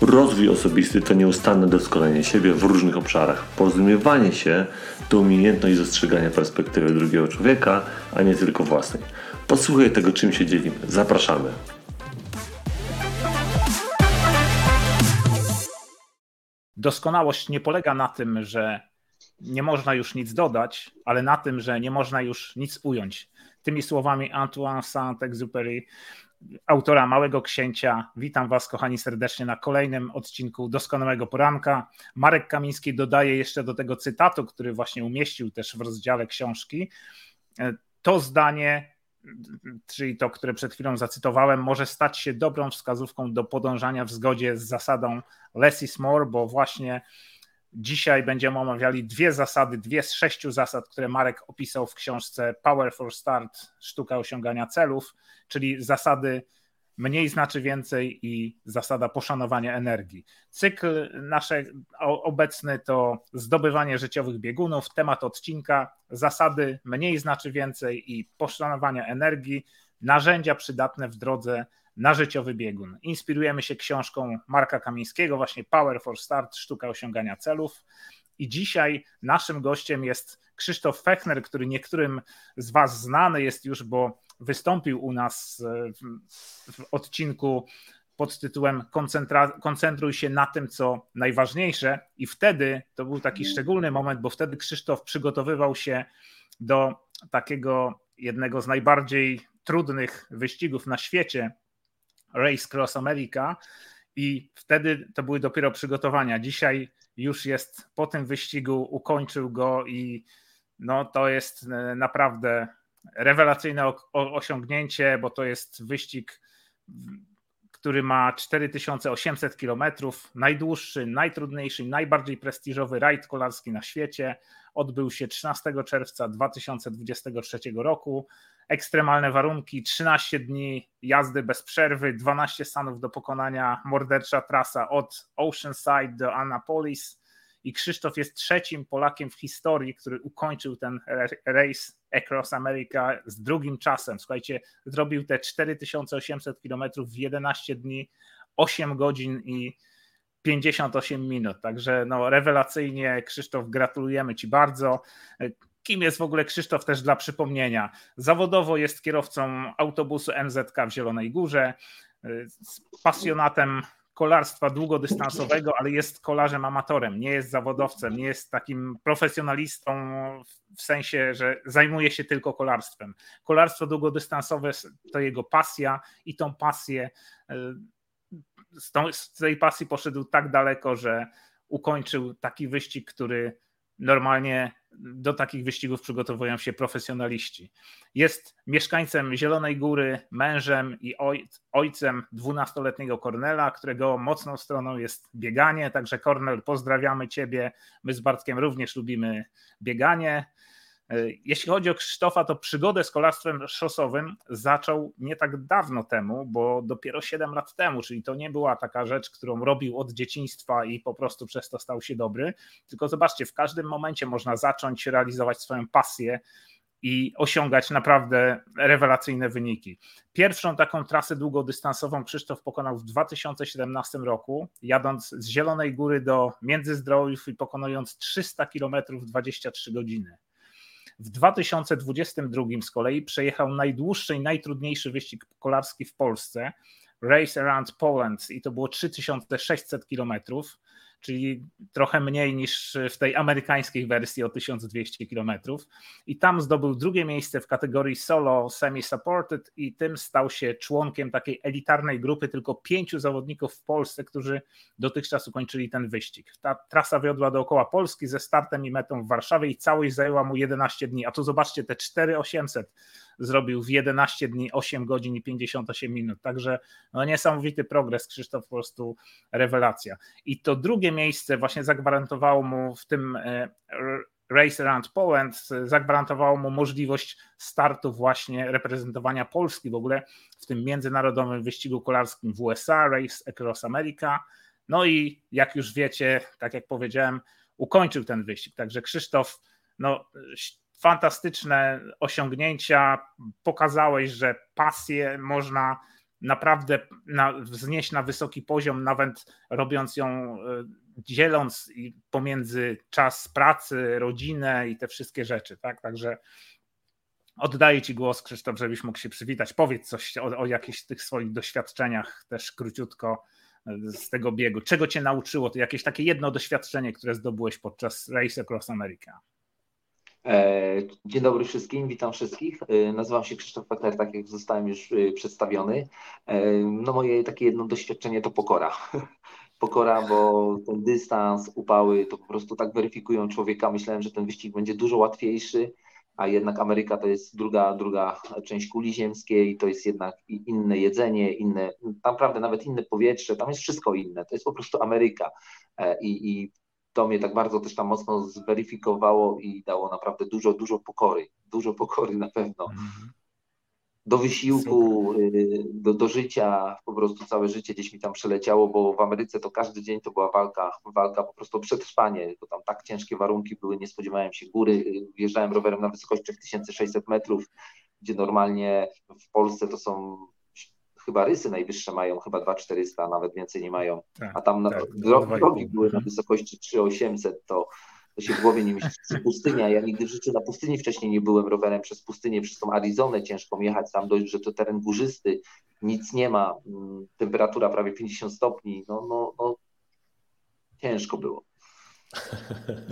Rozwój osobisty to nieustanne doskonalenie siebie w różnych obszarach. Porozumiewanie się to umiejętność dostrzegania perspektywy drugiego człowieka, a nie tylko własnej. Posłuchaj tego, czym się dzielimy. Zapraszamy. Doskonałość nie polega na tym, że nie można już nic dodać, ale na tym, że nie można już nic ująć. Tymi słowami Antoine Saint-Exupéry autora Małego Księcia. Witam Was, kochani, serdecznie na kolejnym odcinku Doskonałego Poranka. Marek Kamiński dodaje jeszcze do tego cytatu, który właśnie umieścił też w rozdziale książki. To zdanie, czyli to, które przed chwilą zacytowałem, może stać się dobrą wskazówką do podążania w zgodzie z zasadą less is more, bo właśnie Dzisiaj będziemy omawiali dwie zasady, dwie z sześciu zasad, które Marek opisał w książce Power for Start Sztuka osiągania celów, czyli zasady mniej znaczy więcej i zasada poszanowania energii. Cykl nasz obecny to zdobywanie życiowych biegunów, temat odcinka, zasady mniej znaczy więcej i poszanowania energii, narzędzia przydatne w drodze na życiowy biegun. Inspirujemy się książką Marka Kamińskiego, właśnie Power for Start, sztuka osiągania celów. I dzisiaj naszym gościem jest Krzysztof Fechner, który niektórym z Was znany jest już, bo wystąpił u nas w, odcinku pod tytułem Koncentruj się na tym, co najważniejsze. I wtedy to był taki szczególny moment, bo wtedy Krzysztof przygotowywał się do takiego jednego z najbardziej trudnych wyścigów na świecie, Race Cross America i wtedy to były dopiero przygotowania. Dzisiaj już jest po tym wyścigu, ukończył go i no to jest e, naprawdę rewelacyjne osiągnięcie, bo to jest wyścig, który ma 4800 km, najdłuższy, najtrudniejszy, najbardziej prestiżowy rajd kolarski na świecie. Odbył się 13 czerwca 2023 roku ekstremalne warunki, 13 dni jazdy bez przerwy, 12 stanów do pokonania, mordercza trasa od Oceanside do Annapolis. I Krzysztof jest trzecim Polakiem w historii, który ukończył ten race Across America z drugim czasem. Słuchajcie, zrobił te 4800 km w 11 dni, 8 godzin i 58 minut. Także no, rewelacyjnie, Krzysztof, gratulujemy Ci bardzo. Kim jest w ogóle Krzysztof też dla przypomnienia? Zawodowo jest kierowcą autobusu MZK w Zielonej Górze, pasjonatem kolarstwa długodystansowego, ale jest kolarzem amatorem, nie jest zawodowcem, nie jest takim profesjonalistą w sensie, że zajmuje się tylko kolarstwem. Kolarstwo długodystansowe to jego pasja i tą pasję, z, tą, z tej pasji poszedł tak daleko, że ukończył taki wyścig, który normalnie do takich wyścigów przygotowują się profesjonaliści. Jest mieszkańcem Zielonej Góry, mężem i ojcem 12-letniego Kornela, którego mocną stroną jest bieganie. Także Kornel, pozdrawiamy Ciebie. My z Bartkiem również lubimy bieganie. E, jeśli chodzi o Krzysztofa, to przygodę z kolarstwem szosowym zaczął nie tak dawno temu, bo dopiero 7 lat temu, czyli to nie była taka rzecz, którą robił od dzieciństwa i po prostu przez to stał się dobry. Tylko zobaczcie, w każdym momencie można zacząć realizować swoją pasję i osiągać naprawdę rewelacyjne wyniki. Pierwszą taką trasę długodystansową Krzysztof pokonał w 2017 roku, jadąc z Zielonej Góry do Międzyzdrojów i pokonując 300 km w 23 godziny. W 2022 z kolei przejechał najdłuższy i najtrudniejszy wyścig kolarski w Polsce, Race Around Poland i to było 3600 kilometrów czyli trochę mniej niż w tej amerykańskiej wersji o 1200 km. I tam zdobył drugie miejsce w kategorii solo semi-supported i tym stał się członkiem takiej elitarnej grupy tylko pięciu zawodników w Polsce, którzy dotychczas ukończyli ten wyścig. Ta trasa wiodła dookoła Polski ze startem i metą w Warszawie i całość zajęła mu 11 dni. A tu zobaczcie, te 4800 zrobił w 11 dni 8 godzin i 58 minut. Także no, niesamowity progres, Krzysztof, po prostu rewelacja. I to drugie miejsce właśnie zagwarantowało mu w tym Race Around Poland zagwarantowało mu możliwość startu właśnie reprezentowania Polski w ogóle w tym międzynarodowym wyścigu kolarskim w USA, Race Across America. No i jak już wiecie, tak jak powiedziałem, ukończył ten wyścig. Także Krzysztof, no, fantastyczne osiągnięcia. Pokazałeś, że pasję można naprawdę na, wznieść na wysoki poziom, nawet robiąc ją, e, dzieląc pomiędzy czas pracy, rodzinę i te wszystkie rzeczy. Tak? Także oddaję Ci głos, Krzysztof, żebyś mógł się przywitać. Powiedz coś o, o jakichś tych swoich doświadczeniach, też króciutko e, z tego biegu. Czego Cię nauczyło? To jakieś takie jedno doświadczenie, które zdobyłeś podczas Race Across America. E, dzień dobry wszystkim, witam wszystkich. E, nazywam się Krzysztof Peter, tak jak zostałem już e, przedstawiony. No moje takie jedno doświadczenie to pokora. Pokora, bo ten dystans, upały to po prostu tak weryfikują człowieka. Myślałem, że ten wyścig będzie dużo łatwiejszy, a jednak Ameryka to jest druga, druga część kuli ziemskiej, to jest jednak inne jedzenie, inne, naprawdę nawet inne powietrze, tam jest wszystko inne. To jest po prostu Ameryka. I, i to mnie tak bardzo też tam mocno zweryfikowało i dało naprawdę dużo, dużo pokory. Dużo pokory na pewno. Mhm. Do wysiłku, y, do, do życia, po prostu całe życie gdzieś mi tam przeleciało, bo w Ameryce to każdy dzień to była walka, walka po prostu o przetrwanie, bo tam tak ciężkie warunki były, nie spodziewałem się góry, wjeżdżałem rowerem na wysokość 3600 metrów, gdzie normalnie w Polsce to są chyba rysy najwyższe mają, chyba 2400, nawet więcej nie mają, tak, a tam tak, drogi, drogi były na wysokości 3800, to, to się w głowie nie mieści. Pustynia, ja nigdy w życiu na pustyni wcześniej nie byłem rowerem przez pustynię, przez tą Arizonę ciężko jechać, tam dość, że to teren górzysty, nic nie ma, mm, temperatura prawie 50 stopni, no, no, no ciężko było.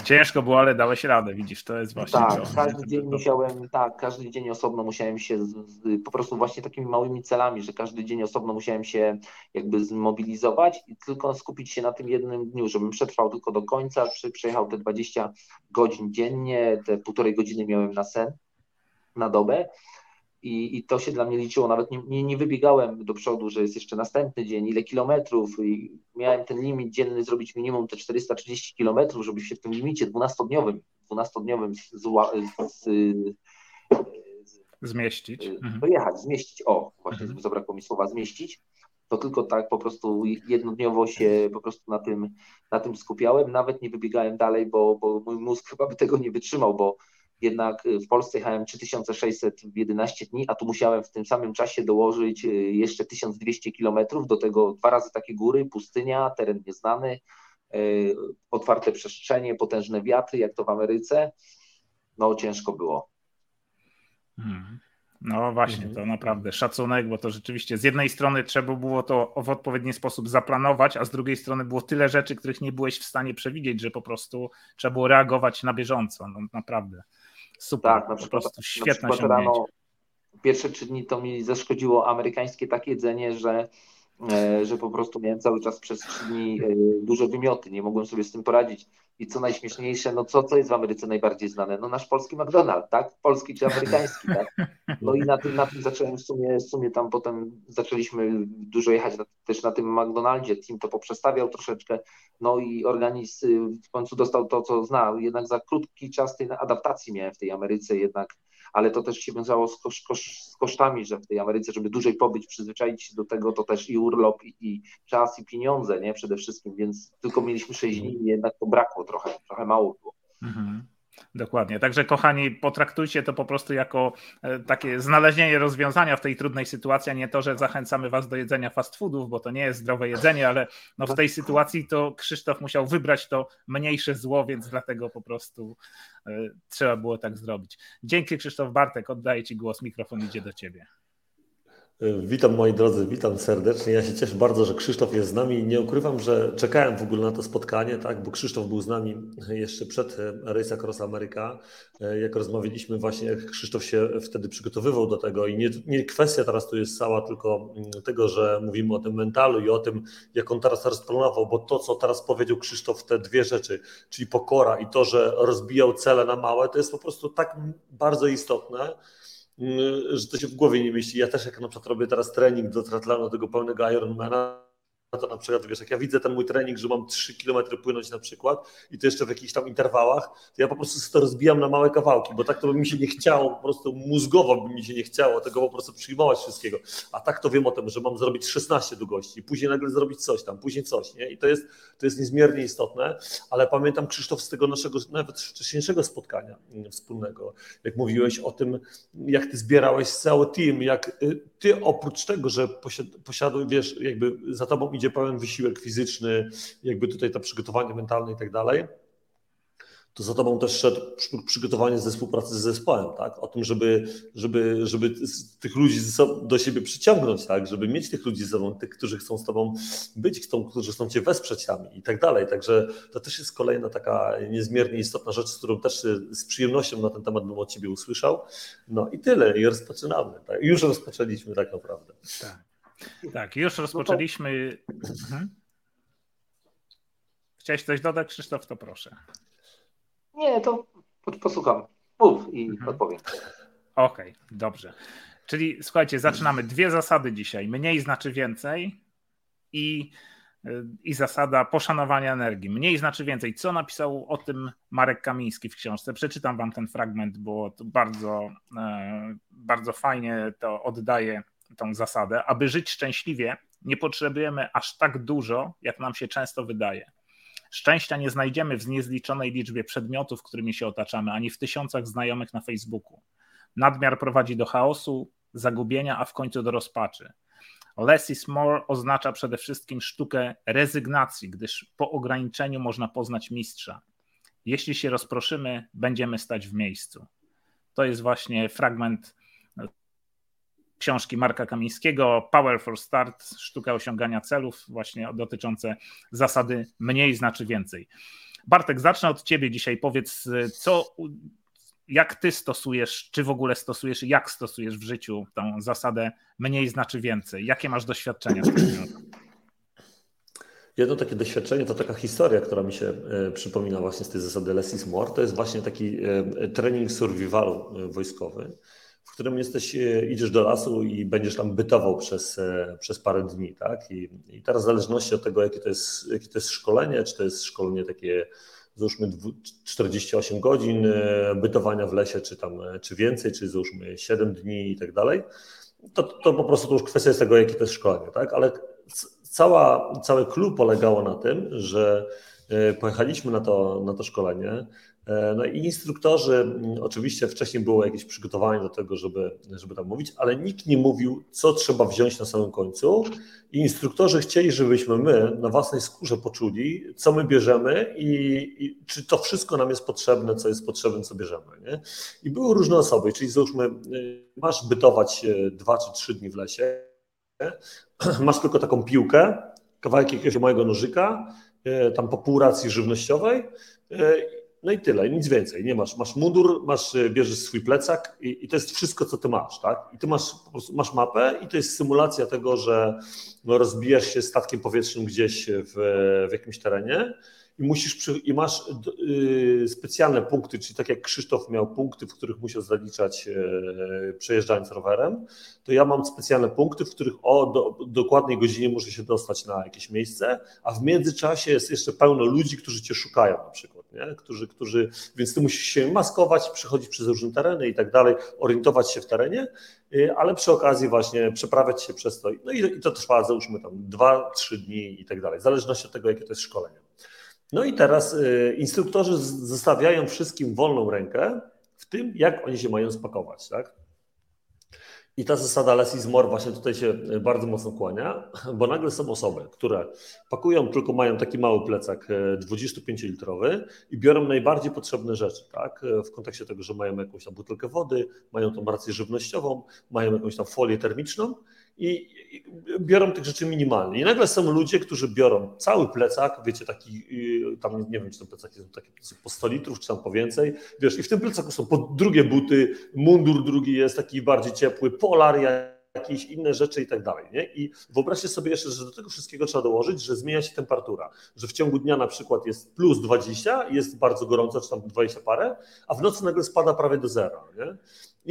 Ciężko było, ale dałeś radę, widzisz, to jest właśnie Tak, to. każdy dzień musiałem, tak, każdy dzień osobno musiałem się z, z, po prostu właśnie takimi małymi celami, że każdy dzień osobno musiałem się jakby zmobilizować i tylko skupić się na tym jednym dniu, żebym przetrwał tylko do końca, przejechał te 20 godzin dziennie, te półtorej godziny miałem na sen, na dobę i, i to się dla mnie liczyło. Nawet nie, nie, nie, wybiegałem do przodu, że jest jeszcze następny dzień, ile kilometrów i miałem ten limit dzienny zrobić minimum te 430 kilometrów, żeby się w tym limicie 12-dniowym, 12-dniowym z, z, z, zmieścić. Mhm. Dojechać, zmieścić. O, właśnie mhm. zabrakło mi słowa zmieścić. To tylko tak po prostu jednodniowo się po prostu na tym, na tym skupiałem. Nawet nie wybiegałem dalej, bo, bo mój mózg chyba by tego nie wytrzymał, bo jednak y, w Polsce jechałem 3600 w 11 dni, a tu musiałem w tym samym czasie dołożyć y, jeszcze 1200 kilometrów, do tego dwa razy takie góry, pustynia, teren nieznany, y, otwarte przestrzenie, potężne wiatry, jak to w Ameryce. No ciężko było. Hmm. No właśnie, mhm. to naprawdę szacunek, bo to rzeczywiście z jednej strony trzeba było to w odpowiedni sposób zaplanować, a z drugiej strony było tyle rzeczy, których nie byłeś w stanie przewidzieć, że po prostu trzeba było reagować na bieżąco. No, naprawdę. Super, tak, na przykład, po prostu świetne na rano, Pierwsze trzy dni to mi zaszkodziło amerykańskie takie jedzenie, że, e, że po prostu miałem cały czas przez trzy dni e, duże wymioty, nie mogłem sobie z tym poradzić. I co najśmieszniejsze, no co, co jest w Ameryce najbardziej znane? No nasz polski McDonald's, tak? Polski czy amerykański, tak? No i na tym, na tym zacząłem w sumie, w sumie tam potem zaczęliśmy dużo jechać na, też na tym McDonaldzie, team to poprzestawiał troszeczkę, no i organizm w końcu dostał to, co znał. Jednak za krótki czas tej adaptacji miałem w tej Ameryce jednak, ale to też się wiązało z, kosz, kosz, z kosztami, że w tej Ameryce, żeby dłużej pobyć, przyzwyczaić się do tego, to też i urlop, i, i czas, i pieniądze, nie? Przede wszystkim, więc tylko mieliśmy 6 dni jednak to brakło trochę, trochę mało było. Mhm. Dokładnie. Także, kochani, potraktujcie to po prostu jako e, takie znalezienie rozwiązania w tej trudnej sytuacji, a nie to, że zachęcamy Was do jedzenia fast foodów, bo to nie jest zdrowe jedzenie, ale no w tej sytuacji to Krzysztof musiał wybrać to mniejsze zło, więc dlatego po prostu e, trzeba było tak zrobić. Dzięki, Krzysztof Bartek. Oddaję Ci głos. Mikrofon idzie do Ciebie. Witam moi drodzy, witam serdecznie. Ja się cieszę bardzo, że Krzysztof jest z nami. Nie ukrywam, że czekałem w ogóle na to spotkanie, tak, bo Krzysztof był z nami jeszcze przed Race Across America. Jak rozmawialiśmy właśnie, jak Krzysztof się wtedy przygotowywał do tego i nie, nie kwestia teraz tu jest cała tylko tego, że mówimy o tym mentalu i o tym, jak on teraz rozplanował, bo to, co teraz powiedział Krzysztof, te dwie rzeczy, czyli pokora i to, że rozbijał cele na małe, to jest po prostu tak bardzo istotne, że to się w głowie nie mieści. Ja też jak na przykład robię teraz trening do triatlonu, tego pełnego Ironmana, to na przykład, wiesz, jak ja widzę ten mój trening, że mam 3 km płynąć na przykład i to jeszcze w jakichś tam interwałach, to ja po prostu to rozbijam na małe kawałki, bo tak to by mi się nie chciało, po prostu mózgowo by mi się nie chciało tego po prostu przyjmować wszystkiego. A tak to wiem o tym, że mam zrobić 16 długości, później nagle zrobić coś tam, później coś, nie? I to jest, to jest niezmiernie istotne, ale pamiętam Krzysztof z tego naszego nawet wcześniejszego spotkania wspólnego, jak mówiłeś o tym, jak ty zbierałeś cały team, jak y, ty oprócz tego, że posiadłeś, wiesz, jakby za tobą idzie pełen wysiłek fizyczny, jakby tutaj to przygotowanie mentalne i tak dalej, to za tobą też szedł przygotowanie ze współpracy z zespołem, tak? O tym, żeby, żeby, żeby tych ludzi do siebie przyciągnąć, tak? Żeby mieć tych ludzi ze sobą, tych, którzy chcą z tobą być, chcą, którzy chcą cię wesprzeć i tak dalej. Także to też jest kolejna taka niezmiernie istotna rzecz, którą też z przyjemnością na ten temat bym od ciebie usłyszał. No i tyle, i rozpoczynamy. Tak? Już rozpoczęliśmy tak naprawdę. Tak. Tak, już rozpoczęliśmy. No to... mhm. Chciałeś coś dodać, Krzysztof, to proszę. Nie, to posłucham. Mów i mhm. odpowiem. Okej, okay, dobrze. Czyli słuchajcie, zaczynamy. Dwie zasady dzisiaj. Mniej znaczy więcej i, i zasada poszanowania energii. Mniej znaczy więcej. Co napisał o tym Marek Kamiński w książce? Przeczytam wam ten fragment, bo to bardzo, e, bardzo fajnie to oddaje tą zasadę. Aby żyć szczęśliwie, nie potrzebujemy aż tak dużo, jak nam się często wydaje. Szczęścia nie znajdziemy w niezliczonej liczbie przedmiotów, którymi się otaczamy, ani w tysiącach znajomych na Facebooku. Nadmiar prowadzi do chaosu, zagubienia, a w końcu do rozpaczy. Less is more oznacza przede wszystkim sztukę rezygnacji, gdyż po ograniczeniu można poznać mistrza. Jeśli się rozproszymy, będziemy stać w miejscu. To jest właśnie fragment książki Marka Kamińskiego, Power for Start, sztuka osiągania celów, właśnie dotyczące zasady mniej znaczy więcej. Bartek, zacznę od ciebie dzisiaj. Powiedz, co, jak ty stosujesz, czy w ogóle stosujesz, jak stosujesz w życiu tą zasadę mniej znaczy więcej? Jakie masz doświadczenia z tym Jedno takie doświadczenie to taka historia, która mi się e, przypomina właśnie z tej zasady less is more. To jest właśnie taki e, trening survivalu e, wojskowy w którym jesteś, e, idziesz do lasu i będziesz tam bytował przez, e, przez parę dni, tak? I, I teraz w zależności od tego, jakie to, jest, jakie to jest szkolenie, czy to jest szkolenie takie, załóżmy 48 godzin e, bytowania w lesie, czy tam, czy więcej, czy załóżmy 7 dni i tak dalej, to, to po prostu to już kwestia jest tego, jakie to jest szkolenie, tak? Ale cała, całe klub polegało na tym, że pojechaliśmy na to, na to szkolenie, no i instruktorzy, mm, oczywiście wcześniej było jakieś przygotowanie do tego, żeby, żeby tam mówić, ale nikt nie mówił, co trzeba wziąć na samym końcu. I instruktorzy chcieli, żebyśmy my na własnej skórze poczuli, co my bierzemy i, i czy to wszystko nam jest potrzebne, co jest potrzebne, co bierzemy. Nie? I były różne osoby, czyli załóżmy, y, masz bytować y, dwa czy trzy dni w lesie, masz tylko taką piłkę, kawałek jakiegoś małego nożyka, y, tam po pół racji żywnościowej no i tyle, nic więcej. Nie masz, masz mundur, masz, e, bierzesz swój plecak i, i, to jest wszystko, co ty masz, tak? I ty masz masz mapę i to jest symulacja tego, że no, rozbijasz się statkiem powietrznym gdzieś w, w jakimś terenie i musisz przy, i masz y, specjalne punkty, czyli tak jak Krzysztof miał punkty, w których musiał zaliczać y, przejeżdżając rowerem, to ja mam specjalne punkty, w których o do, dokładnej godzinie muszę się dostać na jakieś miejsce, a w międzyczasie jest jeszcze pełno ludzi, którzy cię szukają na przykład, nie? Którzy, którzy, więc ty musisz się maskować, przechodzić przez różne tereny i tak dalej, orientować się w terenie, y, ale przy okazji właśnie przeprawiać się przez to. No i, i to trwa załóżmy tam dwa, trzy dni i tak dalej, w zależności od tego, jakie to jest szkolenie. No i teraz y, instruktorzy zostawiają wszystkim wolną rękę w tym, jak oni się mają spakować, tak? I ta zasada less is more właśnie tutaj się y, bardzo mocno kłania, bo nagle są osoby, które pakują, tylko mają taki mały plecak 25-litrowy y, i biorą najbardziej potrzebne rzeczy, tak? W kontekście tego, że mają jakąś tam butelkę wody, mają tą rację żywnościową, mają jakąś tam folię termiczną i, biorą tych rzeczy minimalnie. I nagle są ludzie, którzy biorą cały plecak, wiecie, taki, y, tam nie wiem, czy ten plecak jest taki po 100 litrów, czy tam po więcej, wiesz, i w tym plecaku są po drugie buty, mundur drugi jest taki bardziej ciepły, polaria, jakieś inne rzeczy i tak dalej. Nie? I wyobraźcie sobie jeszcze, że do tego wszystkiego trzeba dołożyć, że zmienia się temperatura, że w ciągu dnia na przykład jest plus 20, jest bardzo gorąco, czy tam 20 parę, a w nocy nagle spada prawie do zera. Nie?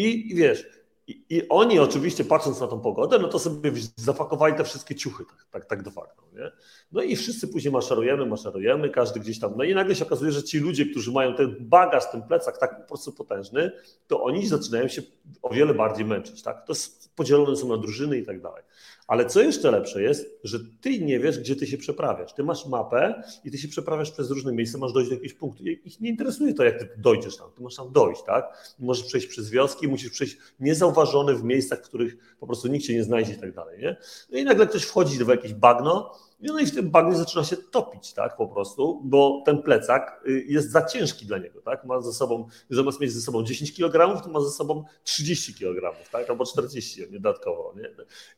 I, I wiesz, i, I, oni oczywiście patrząc na tą pogodę, no to sobie zapakowali te wszystkie ciuchy tak, tak, tak de facto. Nie? No i wszyscy później maszerujemy, maszerujemy, każdy gdzieś tam. No i nagle się okazuje, że ci ludzie, którzy mają ten bagaż, ten plecak tak po prostu potężny, to oni zaczynają się o wiele bardziej męczyć. Tak? To jest, podzielone są na drużyny i tak dalej. Ale co jeszcze lepsze jest, że ty nie wiesz, gdzie ty się przeprawiasz. Ty masz mapę i ty się przeprawiasz przez różne miejsca, masz dojść do jakiegoś punktu. Ich nie interesuje to, jak ty dojdziesz tam. Ty masz tam dojść, tak? Możesz przejść przez wioski, musisz przejść niezauważony w miejscach, w których po prostu nikt cię nie znajdzie i tak dalej, nie? No i nagle ktoś wchodzi w jakieś bagno no i w tym bagnie zaczyna się topić, tak, po prostu, bo ten plecak y, jest za ciężki dla niego, tak, ma ze sobą, zamiast mieć ze sobą 10 kg, to ma ze sobą 30 kg, tak, albo 40 nie, dodatkowo, nie?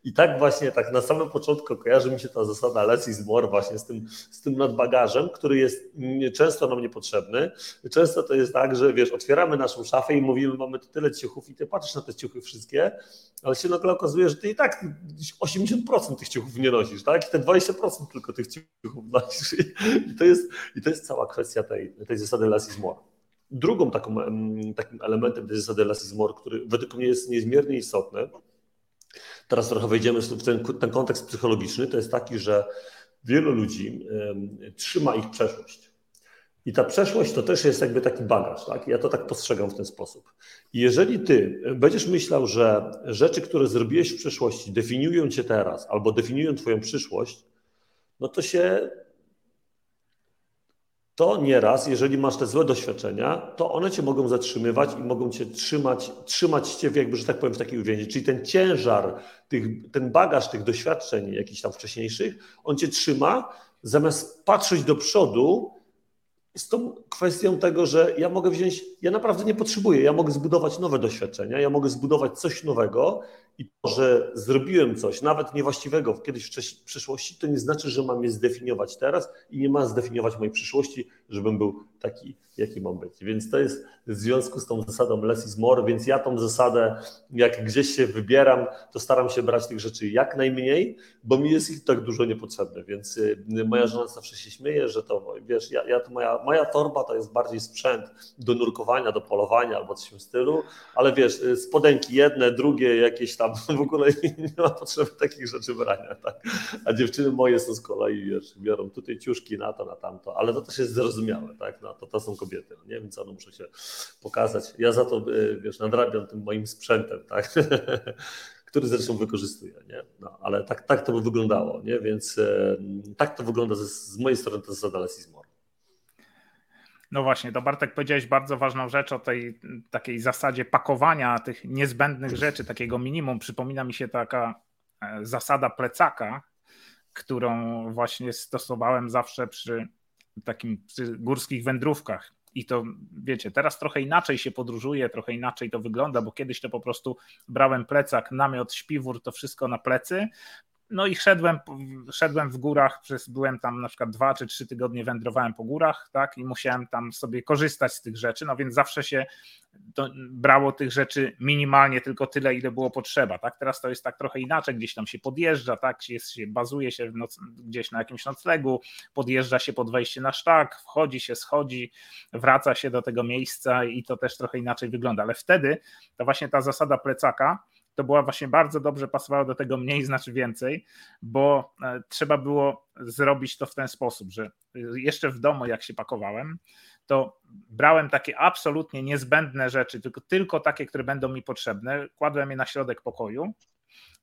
I tak właśnie, tak na samym początku kojarzy mi się ta zasada less is more właśnie z tym, z tym nadbagażem, który jest często nam niepotrzebny. Często to jest tak, że wiesz, otwieramy naszą szafę i mówimy, mamy tu tyle ciuchów i ty patrzysz na te ciuchy wszystkie, ale się nagle okazuje, że ty i tak 80% tych ciuchów nie nosisz, tak, i te 20% tylko tych ciuchów nosisz. I to jest, i to jest cała kwestia tej, tej zasady less is more. Drugą taką, takim elementem tej zasady less is more, który według mnie jest niezmiernie istotny, teraz trochę wejdziemy w ten, ten kontekst psychologiczny, to jest taki, że wielu ludzi um, trzyma ich przeszłość. I ta przeszłość to też jest jakby taki bagaż, tak? Ja to tak postrzegam w ten sposób. I jeżeli ty będziesz myślał, że rzeczy, które zrobiłeś w przeszłości, definiują cię teraz albo definiują twoją przyszłość, no to się to nieraz, jeżeli masz te złe doświadczenia, to one cię mogą zatrzymywać i mogą cię trzymać, trzymać cię, jakby, że tak powiem, w takiej uwięzi. Czyli ten ciężar, tych, ten bagaż tych doświadczeń jakichś tam wcześniejszych, on cię trzyma, zamiast patrzeć do przodu z tą kwestią tego, że ja mogę wziąć, ja naprawdę nie potrzebuję, ja mogę zbudować nowe doświadczenia, ja mogę zbudować coś nowego i to, że zrobiłem coś, nawet niewłaściwego kiedyś w przeszłości, to nie znaczy, że mam je zdefiniować teraz i nie ma zdefiniować mojej przyszłości, żebym był taki, jaki mam być. Więc to jest w związku z tą zasadą less is more, więc ja tą zasadę, jak gdzieś się wybieram, to staram się brać tych rzeczy jak najmniej, bo mi jest ich tak dużo niepotrzebne, więc y, moja żona zawsze się śmieje, że to, wiesz, ja, ja to moja, moja torba to jest bardziej sprzęt do nurkowania, do polowania albo coś w tym stylu, ale wiesz, y, spodenki jedne, drugie, jakieś tam w ogóle nie ma potrzeby takich rzeczy brania, tak? A dziewczyny moje są z kolei, wiesz, biorą tutaj ciuszki na to, na tamto, ale to też jest zrozumiałe, tak? No, to, to są kobiety, no nie? Więc one muszą się pokazać. Ja za to, y, wiesz, nadrabiam tym moim sprzętem, tak? który zresztą wykorzystuję, nie? No, ale tak, tak to by wyglądało, nie? Więc e, tak to wygląda z, z mojej strony to zasada less. No właśnie, to Bartek powiedziałeś bardzo ważną rzecz o tej takiej zasadzie pakowania tych niezbędnych rzeczy, takiego minimum. Przypomina mi się taka e, zasada plecaka, którą właśnie stosowałem zawsze przy takim górskich wędrówkach. I to wiecie, teraz trochę inaczej się podróżuje, trochę inaczej to wygląda, bo kiedyś to po prostu brałem plecak, namiot, śpiwór, to wszystko na plecy, no i szedłem, szedłem w górach, przez, byłem tam na przykład dwa czy trzy tygodnie wędrowałem po górach, tak, i musiałem tam sobie korzystać z tych rzeczy, no więc zawsze się brało tych rzeczy minimalnie, tylko tyle, ile było potrzeba, tak, teraz to jest tak trochę inaczej, gdzieś tam się podjeżdża, tak, jest, się bazuje się noc, gdzieś na jakimś noclegu, podjeżdża się pod wejście na sztak, wchodzi się, schodzi, wraca się do tego miejsca i to też trochę inaczej wygląda, ale wtedy to właśnie ta zasada plecaka, to była właśnie bardzo dobrze pasowała do tego mniej znaczy więcej, bo e, trzeba było zrobić to w ten sposób, że jeszcze w domu jak się pakowałem, to brałem takie absolutnie niezbędne rzeczy, tylko, tylko takie, które będą mi potrzebne, kładłem je na środek pokoju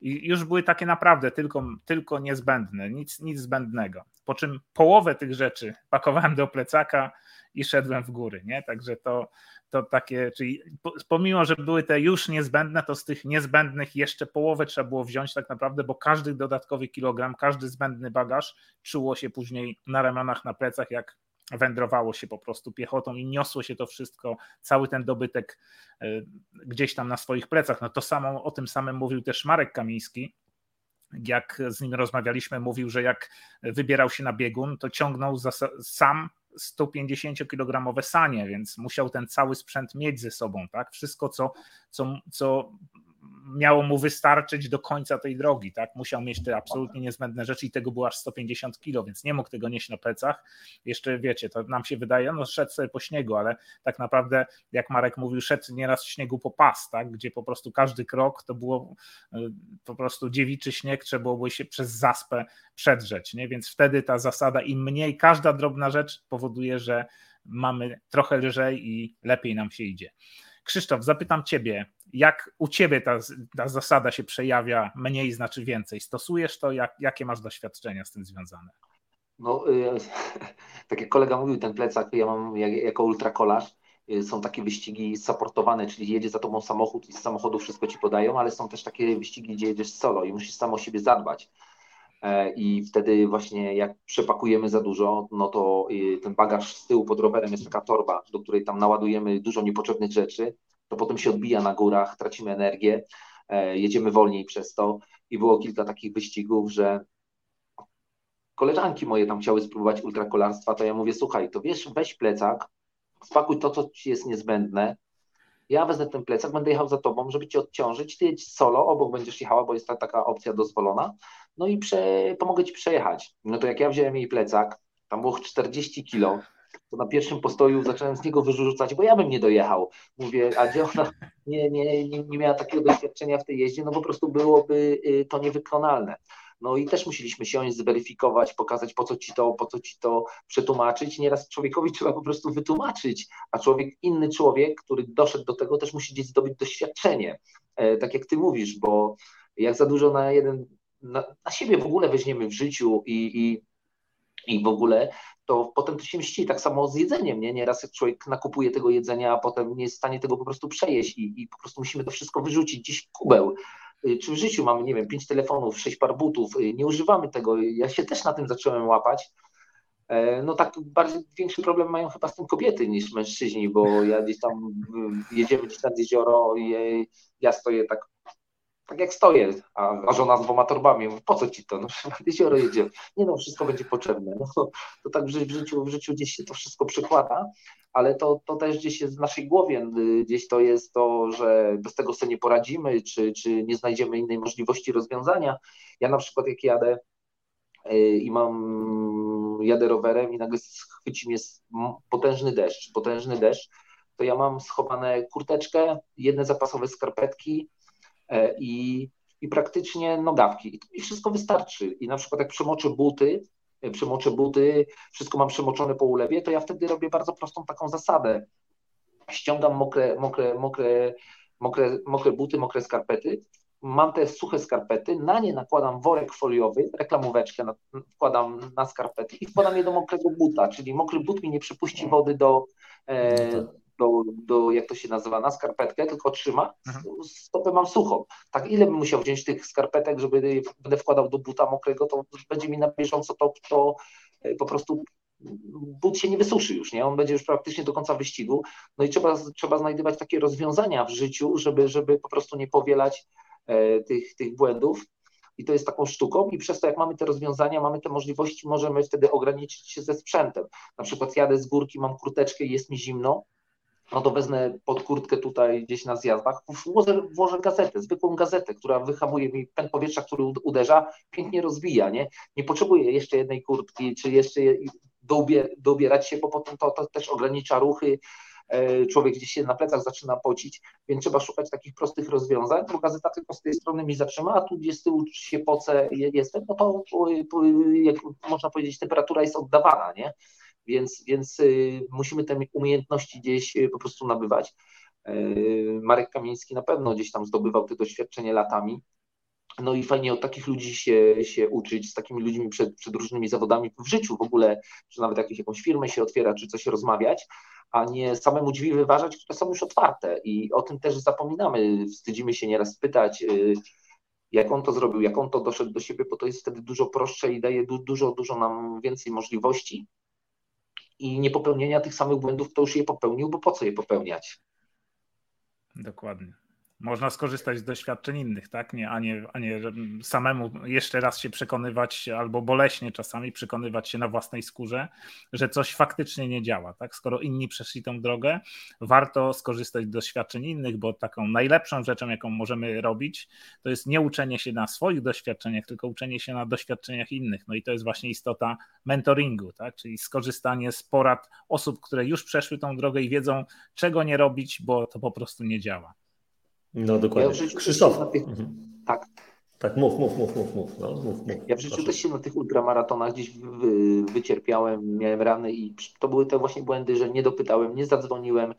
i już były takie naprawdę tylko, tylko niezbędne, nic, nic zbędnego. Po czym połowę tych rzeczy pakowałem do plecaka i szedłem w góry, nie? Także to, to takie, czyli pomimo, że były te już niezbędne, to z tych niezbędnych jeszcze połowę trzeba było wziąć tak naprawdę, bo każdy dodatkowy kilogram, każdy zbędny bagaż czuło się później na ramionach, na plecach, jak wędrowało się po prostu piechotą i niosło się to wszystko, cały ten dobytek e, gdzieś tam na swoich plecach. No to samo, o tym samym mówił też Marek Kamiński, jak z nim rozmawialiśmy, mówił, że jak wybierał się na biegun, to ciągnął sam 150-kilogramowe sanie, więc musiał ten cały sprzęt mieć ze sobą, tak? Wszystko, co, co, co miało mu wystarczyć do końca tej drogi, tak? Musiał mieć te absolutnie niezbędne rzeczy i tego było aż 150 kilo, więc nie mógł tego nieść na plecach. Jeszcze wiecie, to nam się wydaje, no szedł sobie po śniegu, ale tak naprawdę, jak Marek mówił, szedł nieraz w śniegu po pas, tak? Gdzie po prostu każdy krok to było y, po prostu dziewiczy śnieg, trzeba było się przez zaspę przedrzeć, nie? Więc wtedy ta zasada im mniej, każda drobna rzecz powoduje, że mamy trochę lżej i lepiej nam się idzie. Krzysztof, zapytam Ciebie, jak u Ciebie ta, ta zasada się przejawia, mniej znaczy więcej? Stosujesz to? Jak, jakie masz doświadczenia z tym związane? No, y, tak jak kolega mówił, ten plecak ja mam jako ultrakolarz. Y, są takie wyścigi supportowane, czyli jedzie za tobą samochód i z samochodu wszystko ci podają, ale są też takie wyścigi, gdzie jedziesz solo i musisz sam o siebie zadbać. E, I wtedy właśnie jak przepakujemy za dużo, no to y, ten bagaż z tyłu pod rowerem jest taka torba, do której tam naładujemy dużo niepotrzebnych rzeczy, to potem się odbija na górach, tracimy energię, e, jedziemy wolniej przez to. I było kilka takich wyścigów, że koleżanki moje tam chciały spróbować ultrakolarstwa, to ja mówię, słuchaj, to wiesz, weź plecak, spakuj to, co ci jest niezbędne, ja wezmę ten plecak, będę jechał za tobą, żeby cię odciążyć, ty jedź solo, obok będziesz jechała, bo jest ta taka opcja dozwolona, no i prze, pomogę ci przejechać. No to jak ja wziąłem jej plecak, tam było 40 kilo, to na pierwszym postoju zacząłem z niego wyrzucać, bo ja bym nie dojechał. Mówię, a gdzie ona nie, nie, nie, miała takiego doświadczenia w tej jeździe, no po prostu byłoby y, to niewykonalne. No i też musieliśmy siąść, zweryfikować, pokazać po co ci to, po co ci to przetłumaczyć. Nieraz człowiekowi trzeba po prostu wytłumaczyć, a człowiek, inny człowiek, który doszedł do tego, też musi gdzieś zdobyć doświadczenie. E, tak jak ty mówisz, bo jak za dużo na jeden, na, na siebie w ogóle weźmiemy w życiu i, i, i w ogóle, to potem to się mści. Tak samo z jedzeniem, nie? Nieraz jak człowiek nakupuje tego jedzenia, a potem nie jest w stanie tego po prostu przejeść i, i po prostu musimy to wszystko wyrzucić gdzieś w kubeł. Y, czy w życiu mamy, nie wiem, pięć telefonów, sześć par butów, y, nie używamy tego. Ja się też na tym zacząłem łapać. E, no tak bardziej większy problem mają chyba z tym kobiety niż mężczyźni, bo ja gdzieś tam y, jedziemy gdzieś nad jezioro i ja stoję tak tak jak stoję, a, żona z dwoma torbami, mówi, po co ci to? No, jezioro jedzie. Nie no, wszystko będzie potrzebne. No, to tak w życiu, w życiu gdzieś się to wszystko przykłada, ale to, to też gdzieś jest w naszej głowie, gdzieś to jest to, że bez tego sobie nie poradzimy, czy, czy nie znajdziemy innej możliwości rozwiązania. Ja na przykład jak jadę y, i mam, jadę rowerem i nagle chwyci mnie potężny deszcz, potężny deszcz, to ja mam schowane kurteczkę, jedne zapasowe skarpetki, i, i praktycznie nogawki. I mi wszystko wystarczy. I na przykład jak przemoczę buty, e, przemoczę buty, wszystko mam przemoczone po ulewie, to ja wtedy robię bardzo prostą taką zasadę. Ściągam mokre, mokre, mokre, mokre, mokre buty, mokre skarpety, mam te suche skarpety, na nie nakładam worek foliowy, reklamóweczkę wkładam na skarpety i wkładam je do mokrego buta, czyli mokry but mi nie przypuści wody do, e, no do, do, jak to się nazywa, na skarpetkę, tylko trzyma, mhm. stopę mam suchą. Tak ile bym musiał wziąć tych skarpetek, żeby będę wkładał do buta mokrego, to będzie mi na bieżąco to, to e, po prostu but się nie wysuszy już, nie? On będzie już praktycznie do końca wyścigu. No i trzeba, trzeba znajdywać takie rozwiązania w życiu, żeby, żeby po prostu nie powielać e, tych, tych błędów. I to jest taką sztuką, i przez to, jak mamy te rozwiązania, mamy te możliwości, możemy wtedy ograniczyć się ze sprzętem. Na przykład jadę z górki, mam kurteczkę i jest mi zimno, no to wezmę pod kurtkę tutaj gdzieś na zjazdach, włożę, włożę gazetę, zwykłą gazetę, która wyhamuje mi pęd powietrza, który uderza, pięknie rozbija, nie? Nie potrzebuję jeszcze jednej kurtki, czy jeszcze dobierać się, bo potem to, to też ogranicza ruchy, e, człowiek gdzieś się na plecach zaczyna pocić, więc trzeba szukać takich prostych rozwiązań, bo gazeta tylko z tej strony mi zatrzyma, a tu gdzie z tyłu się poce jestem, no to jak można powiedzieć temperatura jest oddawana, nie? Więc, więc y, musimy te umiejętności gdzieś y, po prostu nabywać. Y, Marek Kamiński na pewno gdzieś tam zdobywał te doświadczenie latami. No i fajnie od takich ludzi się, się uczyć, z takimi ludźmi przed, przed różnymi zawodami w życiu w ogóle, że nawet jakieś, jakąś firmę się otwiera, czy coś rozmawiać, a nie samemu drzwi wyważać, które są już otwarte. I o tym też zapominamy. Wstydzimy się nieraz pytać, jak on to zrobił, jak on to doszedł do siebie, bo to jest wtedy dużo prostsze i daje dużo, dużo nam więcej możliwości i nie popełnienia tych samych błędów, kto już je popełnił, bo po co je popełniać? Dokładnie. Można skorzystać z doświadczeń innych, tak? Nie, a, nie, a nie samemu jeszcze raz się przekonywać, albo boleśnie czasami przekonywać się na własnej skórze, że coś faktycznie nie działa. Tak? Skoro inni przeszli tą drogę, warto skorzystać z doświadczeń innych, bo taką najlepszą rzeczą, jaką możemy robić, to jest nie uczenie się na swoich doświadczeniach, tylko uczenie się na doświadczeniach innych. No i to jest właśnie istota mentoringu, tak? czyli skorzystanie z porad osób, które już przeszły tą drogę i wiedzą, czego nie robić, bo to po prostu nie działa. No dokładnie. Ja Krzysztof. Tych... Mhm. Tak. Tak, mów, mów, mów, mów, mów. No, mów, mów. Ja w życiu Proszę. też się na tych ultramaratonach gdzieś wy, wycierpiałem, miałem rany i to były te właśnie błędy, że nie dopytałem, nie zadzwoniłem,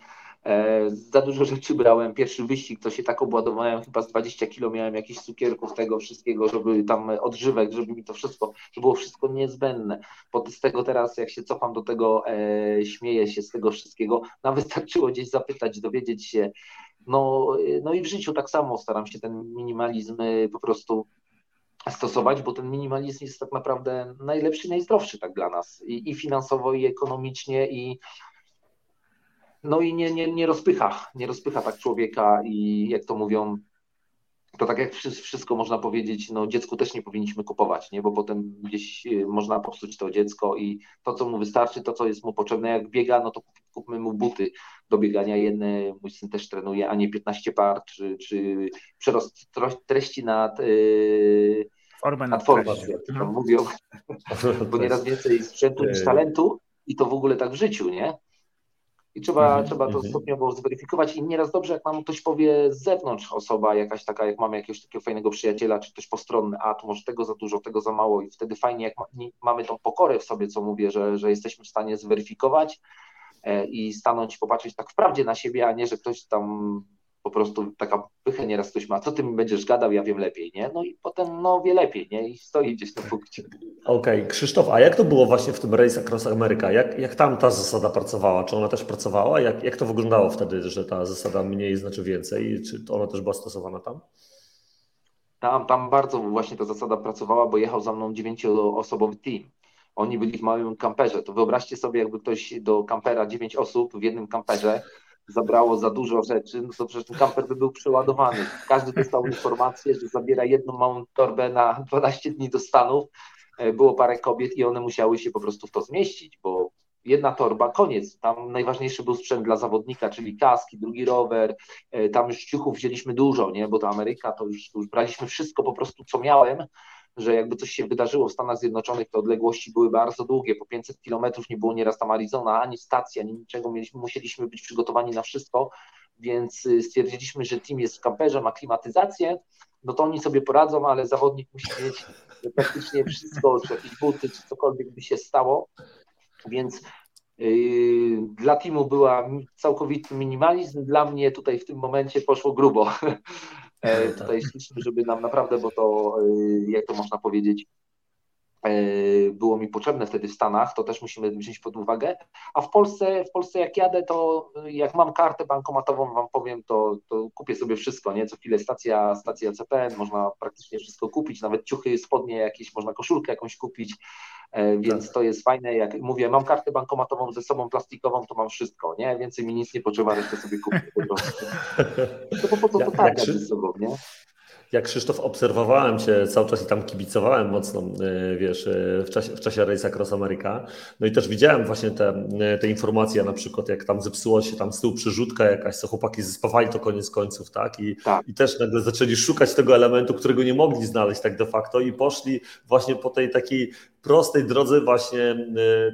e, za dużo rzeczy brałem. Pierwszy wyścig to się tak obładowałem, chyba z 20 kilo miałem jakichś cukierków tego wszystkiego, żeby tam odżywek, żeby mi to wszystko, żeby było wszystko niezbędne. Pod z tego teraz, jak się cofam do tego, e, śmieję się z tego wszystkiego, nawet wystarczyło gdzieś zapytać, dowiedzieć się, no, no i w życiu tak samo staram się ten minimalizm y, po prostu stosować, bo ten minimalizm jest tak naprawdę najlepszy, najzdrowszy tak dla nas i, i finansowo, i ekonomicznie, i no i nie, nie, nie rozpycha, nie rozpycha tak człowieka i jak to mówią, to tak jak wszystko można powiedzieć, no dziecku też nie powinniśmy kupować, nie? bo potem gdzieś y, można popsuć to dziecko i to, co mu wystarczy, to, co jest mu potrzebne, jak biega, no to kupmy mu buty do biegania, jedne mój syn też trenuje, a nie 15 par, czy, czy przerost treści nad yy, formę nad formę, jak to tam mhm. mówią, bo nieraz więcej sprzętu niż talentu i to w ogóle tak w życiu, nie? I trzeba, mm -hmm, trzeba to mm -hmm. stopniowo zweryfikować. I nieraz dobrze, jak nam ktoś powie z zewnątrz osoba, jakaś taka, jak mamy jakiegoś takiego fajnego przyjaciela, czy ktoś postronny, a tu może tego za dużo, tego za mało, i wtedy fajnie, jak ma, mamy tą pokorę w sobie, co mówię, że, że jesteśmy w stanie zweryfikować e, i stanąć, popatrzeć tak wprawdzie na siebie, a nie, że ktoś tam po prostu taka pychę nieraz ktoś ma, co ty mi będziesz gadał, ja wiem lepiej, nie? No i potem no wie lepiej, nie? I stoi gdzieś na punkcie. Okej, okay. Krzysztof, a jak to było właśnie w tym Race Across America? Jak, jak tam ta zasada pracowała? Czy ona też pracowała? Jak, jak to wyglądało wtedy, że ta zasada mniej znaczy więcej? Czy ona też była stosowana tam? Tam, tam bardzo właśnie ta zasada pracowała, bo jechał za mną dziewięcioosobowy team. Oni byli w małym kamperze. To wyobraźcie sobie, jakby ktoś do kampera dziewięć osób w jednym kamperze zabrało za dużo rzeczy, no to przecież ten kamper by był przeładowany. Każdy dostał informację, że zabiera jedną małą torbę na 12 dni do Stanów. E, było parę kobiet i one musiały się po prostu w to zmieścić, bo jedna torba, koniec. Tam najważniejszy był sprzęt dla zawodnika, czyli kaski, drugi rower. E, tam już ciuchów wzięliśmy dużo, nie? bo to Ameryka, to już, to już braliśmy wszystko po prostu, co miałem że jakby coś się wydarzyło w Stanach Zjednoczonych, to odległości były bardzo długie, po 500 kilometrów nie było nieraz tam Arizona, ani stacji, ani niczego, mieliśmy, musieliśmy być przygotowani na wszystko, więc y, stwierdziliśmy, że team jest w kamperze, ma klimatyzację, no to oni sobie poradzą, ale zawodnik musi mieć praktycznie wszystko, czy jakieś buty, czy cokolwiek by się stało, więc Yy, dla teamu była całkowity minimalizm, dla mnie tutaj w tym momencie poszło grubo. E, tak. Tutaj szliśmy, żeby nam naprawdę, bo to, e, jak to można powiedzieć, było mi potrzebne wtedy w Stanach, to też musimy wziąć pod uwagę. A w Polsce, w Polsce jak jadę, to jak mam kartę bankomatową, wam powiem, to, to kupię sobie wszystko, nie? Co chwilę stacja, stacja CPN, można praktycznie wszystko kupić, nawet ciuchy, spodnie jakieś, można koszulkę jakąś kupić. E, więc tak. to jest fajne, jak mówię, mam kartę bankomatową ze sobą plastikową, to mam wszystko, nie? Więcej mi nic nie potrzeba, resztę sobie kupię po prostu. To po co to tak ze sobą, nie? Jak Krzysztof obserwowałem Cię cały czas i tam kibicowałem mocno, e, wiesz, e, w czasie, w czasie Race Across America, no i też widziałem właśnie te, e, te informacje, na przykład jak tam zepsuło się tam z tyłu przerzutka jakaś, co chłopaki zespawali to koniec końców, tak? I, tak. I też nagle zaczęli szukać tego elementu, którego nie mogli znaleźć tak de facto i poszli właśnie po tej takiej prostej drodze właśnie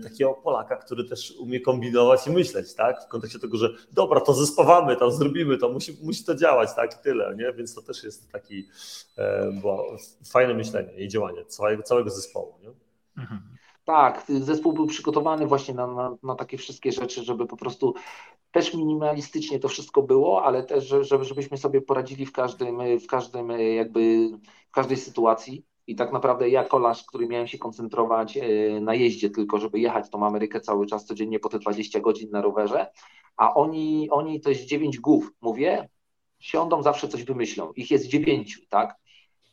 takiego Polaka, który też umie kombinować i myśleć, tak? W kontekście tego, że dobra, to zespawamy, tam zrobimy to, musi, musi to działać, tak? I tyle, nie? Więc to też jest taki E, było fajne myślenie i działanie całego, całego zespołu. Nie? Mhm. Tak, zespół był przygotowany właśnie na, na, na, takie wszystkie rzeczy, żeby po prostu też minimalistycznie to wszystko było, ale też, żeby, żebyśmy sobie poradzili w każdym, w każdym jakby, w każdej sytuacji. I tak naprawdę ja kolarz, który miałem się koncentrować e, na jeździe tylko, żeby jechać tą Amerykę cały czas codziennie po te 20 godzin na rowerze, a oni, oni to jest 9 głów, mówię, siądą, zawsze coś wymyślą. Ich jest dziewięciu, tak?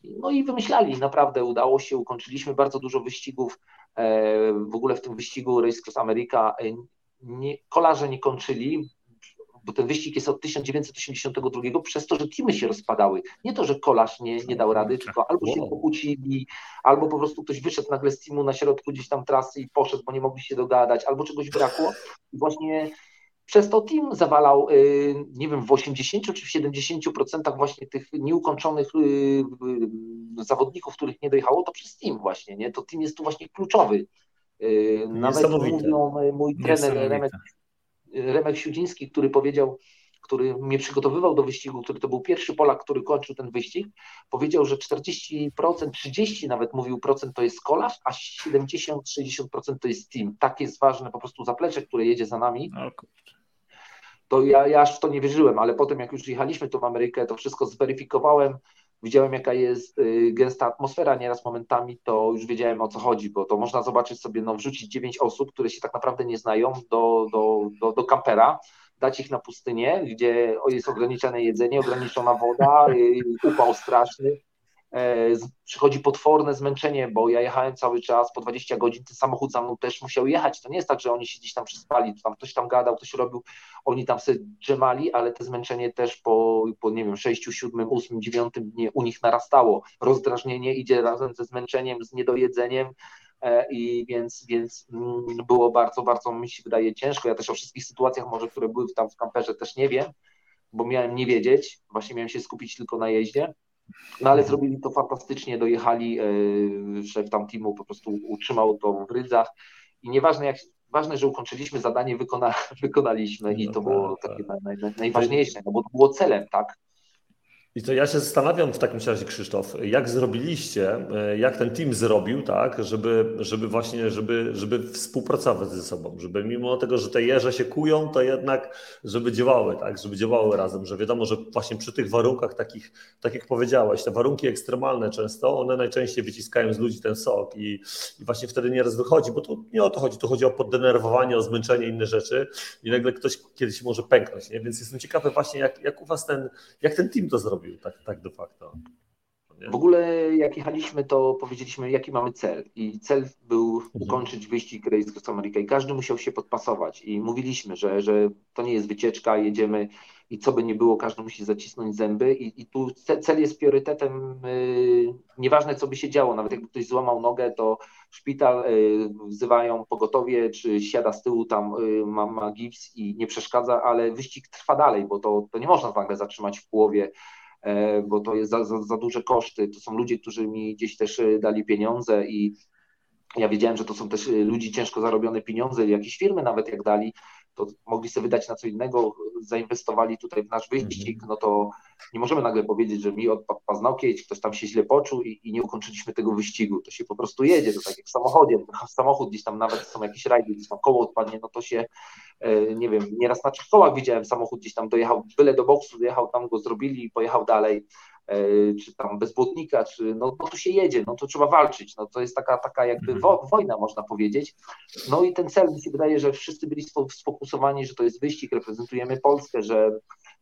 No i wymyślali, naprawdę udało się, ukończyliśmy bardzo dużo wyścigów. E, w ogóle w tym wyścigu Race Cross America e, nie, kolarze nie kończyli. Bo ten wyścig jest od 1982, przez to, że teamy się rozpadały. Nie to, że kolarz nie, nie dał rady, tylko albo się pokłócili, albo po prostu ktoś wyszedł nagle z teamu na środku gdzieś tam trasy i poszedł, bo nie mogli się dogadać, albo czegoś brakło. I właśnie przez to team zawalał, y, nie wiem, w 80 czy w 70% właśnie tych nieukończonych y, y, zawodników, których nie dojechało, to przez team właśnie, nie? To team jest tu właśnie kluczowy. Nawet mówią mój trener Remek, Remek Siudziński, który powiedział, który mnie przygotowywał do wyścigu, który to był pierwszy Polak, który kończył ten wyścig, powiedział, że 40%, 30% nawet mówił procent to jest kolarz, a 70-60% to jest team. Tak jest ważne po prostu zaplecze, które jedzie za nami. To ja, ja aż w to nie wierzyłem, ale potem jak już jechaliśmy tu w Amerykę, to wszystko zweryfikowałem, widziałem jaka jest y, gęsta atmosfera nieraz momentami, to już wiedziałem o co chodzi, bo to można zobaczyć sobie, no wrzucić dziewięć osób, które się tak naprawdę nie znają do, do, do, do kampera, dać ich na pustynię, gdzie jest ograniczone jedzenie, ograniczona woda, y, upał straszny, przychodzi potworne zmęczenie, bo ja jechałem cały czas po 20 godzin, ten samochód za mną też musiał jechać. To nie jest tak, że oni się gdzieś tam przyspali, tam ktoś tam gadał, ktoś robił, oni tam sobie drzemali, ale te zmęczenie też po, po nie wiem, 6, 7, 8, 9 dnie u nich narastało. Rozdrażnienie idzie razem ze zmęczeniem, z niedojedzeniem. E, I więc, więc mm, było bardzo, bardzo mi się wydaje ciężko. Ja też o wszystkich sytuacjach może, które były tam w kamperze też nie wiem, bo miałem nie wiedzieć, właśnie miałem się skupić tylko na jeździe no ale zrobili to fantastycznie, dojechali, e, szef tam teamu po prostu utrzymał to w rydzach i nieważne jak, ważne, że ukończyliśmy zadanie, wykona, wykonaliśmy i no to było tak, takie tak. naj, naj, najważniejsze, no bo to było celem, tak? I to ja się zastanawiam w takim razie, Krzysztof, jak zrobiliście, e, jak ten team zrobił, tak, żeby, żeby właśnie, żeby, żeby współpracować ze sobą, żeby mimo tego, że te jeże się kują, to jednak, żeby działały, tak, żeby działały razem, że wiadomo, że właśnie przy tych warunkach takich, tak jak powiedziałeś, te warunki ekstremalne często, one najczęściej wyciskają z ludzi ten sok i, i właśnie wtedy nieraz wychodzi, bo tu nie o to chodzi, tu chodzi o poddenerwowanie, o zmęczenie, inne rzeczy i nagle ktoś kiedyś może pęknąć, nie? więc jestem ciekawy właśnie, jak, jak u was ten, jak ten team to zrobił tak, tak de facto. W ogóle jak jechaliśmy, to powiedzieliśmy, jaki mamy cel. I cel był mhm. ukończyć wyścig Race Cross America i każdy musiał się podpasować. I mówiliśmy, że, że to nie jest wycieczka, jedziemy i co by nie było, każdy musi zacisnąć zęby. I, i tu cel jest priorytetem, yy, nieważne co by się działo, nawet jakby ktoś złamał nogę, to szpital yy, wzywają pogotowie, czy siada z tyłu tam yy, ma, ma gips i nie przeszkadza, ale wyścig trwa dalej, bo to, to nie można nagle zatrzymać w połowie bo to jest za, za, za duże koszty. To są ludzie, którzy mi gdzieś też e, dali pieniądze i ja wiedziałem, że to są też e, ludzi ciężko zarobione pieniądze, jakieś firmy nawet jak dali, to mogli sobie wydać na co innego, zainwestowali tutaj w nasz wyścig, no to nie możemy nagle powiedzieć, że mi odpadł paznokieć, ktoś tam się źle poczuł i, i, nie ukończyliśmy tego wyścigu. To się po prostu jedzie, to tak jak w samochodzie, samochód gdzieś tam nawet są jakieś rajdy, gdzieś tam koło odpadnie, no to się, e, nie wiem, nieraz na trzech kołach widziałem samochód gdzieś tam dojechał, byle do boksu dojechał, tam go zrobili i pojechał dalej, czy tam bez błotnika, czy no, no tu się jedzie, no to trzeba walczyć, no to jest taka, taka jakby mhm. wo, wojna można powiedzieć. No i ten cel mi się wydaje, że wszyscy byli sfokusowani, że to jest wyścig, reprezentujemy Polskę, że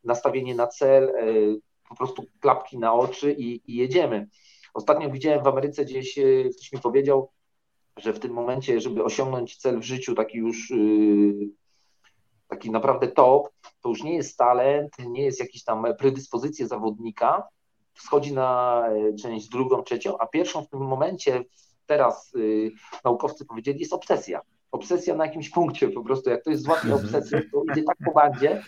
nastawienie na cel, e, po prostu klapki na oczy i, i jedziemy. Ostatnio widziałem w Ameryce gdzieś, e, ktoś mi powiedział, że w tym momencie, żeby osiągnąć cel w życiu, taki już e, taki naprawdę top, to już nie jest talent, nie jest jakieś tam predyspozycje zawodnika, schodzi na część drugą, trzecią, a pierwszą w tym momencie, teraz naukowcy powiedzieli, jest obsesja. Obsesja na jakimś punkcie, po prostu jak ktoś złapie mhm. obsesję, to idzie tak po bandzie,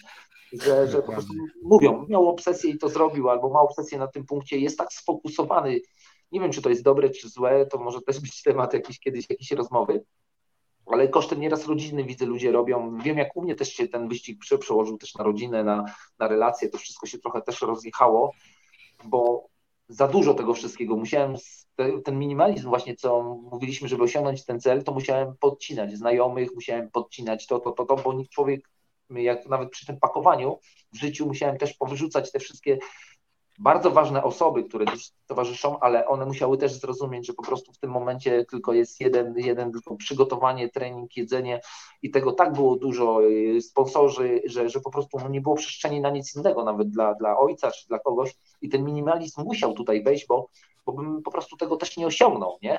że, że po prostu mówią, miał obsesję i to zrobił, albo ma obsesję na tym punkcie, jest tak sfokusowany. Nie wiem, czy to jest dobre, czy złe, to może też być temat jakiś kiedyś jakiejś rozmowy, ale kosztem nieraz rodziny widzę ludzie robią. Wiem, jak u mnie też się ten wyścig przełożył też na rodzinę, na, na relacje, to wszystko się trochę też rozjechało, bo za dużo tego wszystkiego. Musiałem ten minimalizm właśnie, co mówiliśmy, żeby osiągnąć ten cel, to musiałem podcinać znajomych, musiałem podcinać to, to, to, to, bo człowiek jak nawet przy tym pakowaniu w życiu musiałem też powyrzucać te wszystkie bardzo ważne osoby, które dziś towarzyszą, ale one musiały też zrozumieć, że po prostu w tym momencie tylko jest jeden, jeden tylko przygotowanie, trening, jedzenie i tego tak było dużo, y, sponsorzy, że, że po prostu nie było przestrzeni na nic innego, nawet dla, dla ojca czy dla kogoś i ten minimalizm musiał tutaj wejść, bo, bo bym po prostu tego też nie osiągnął, nie?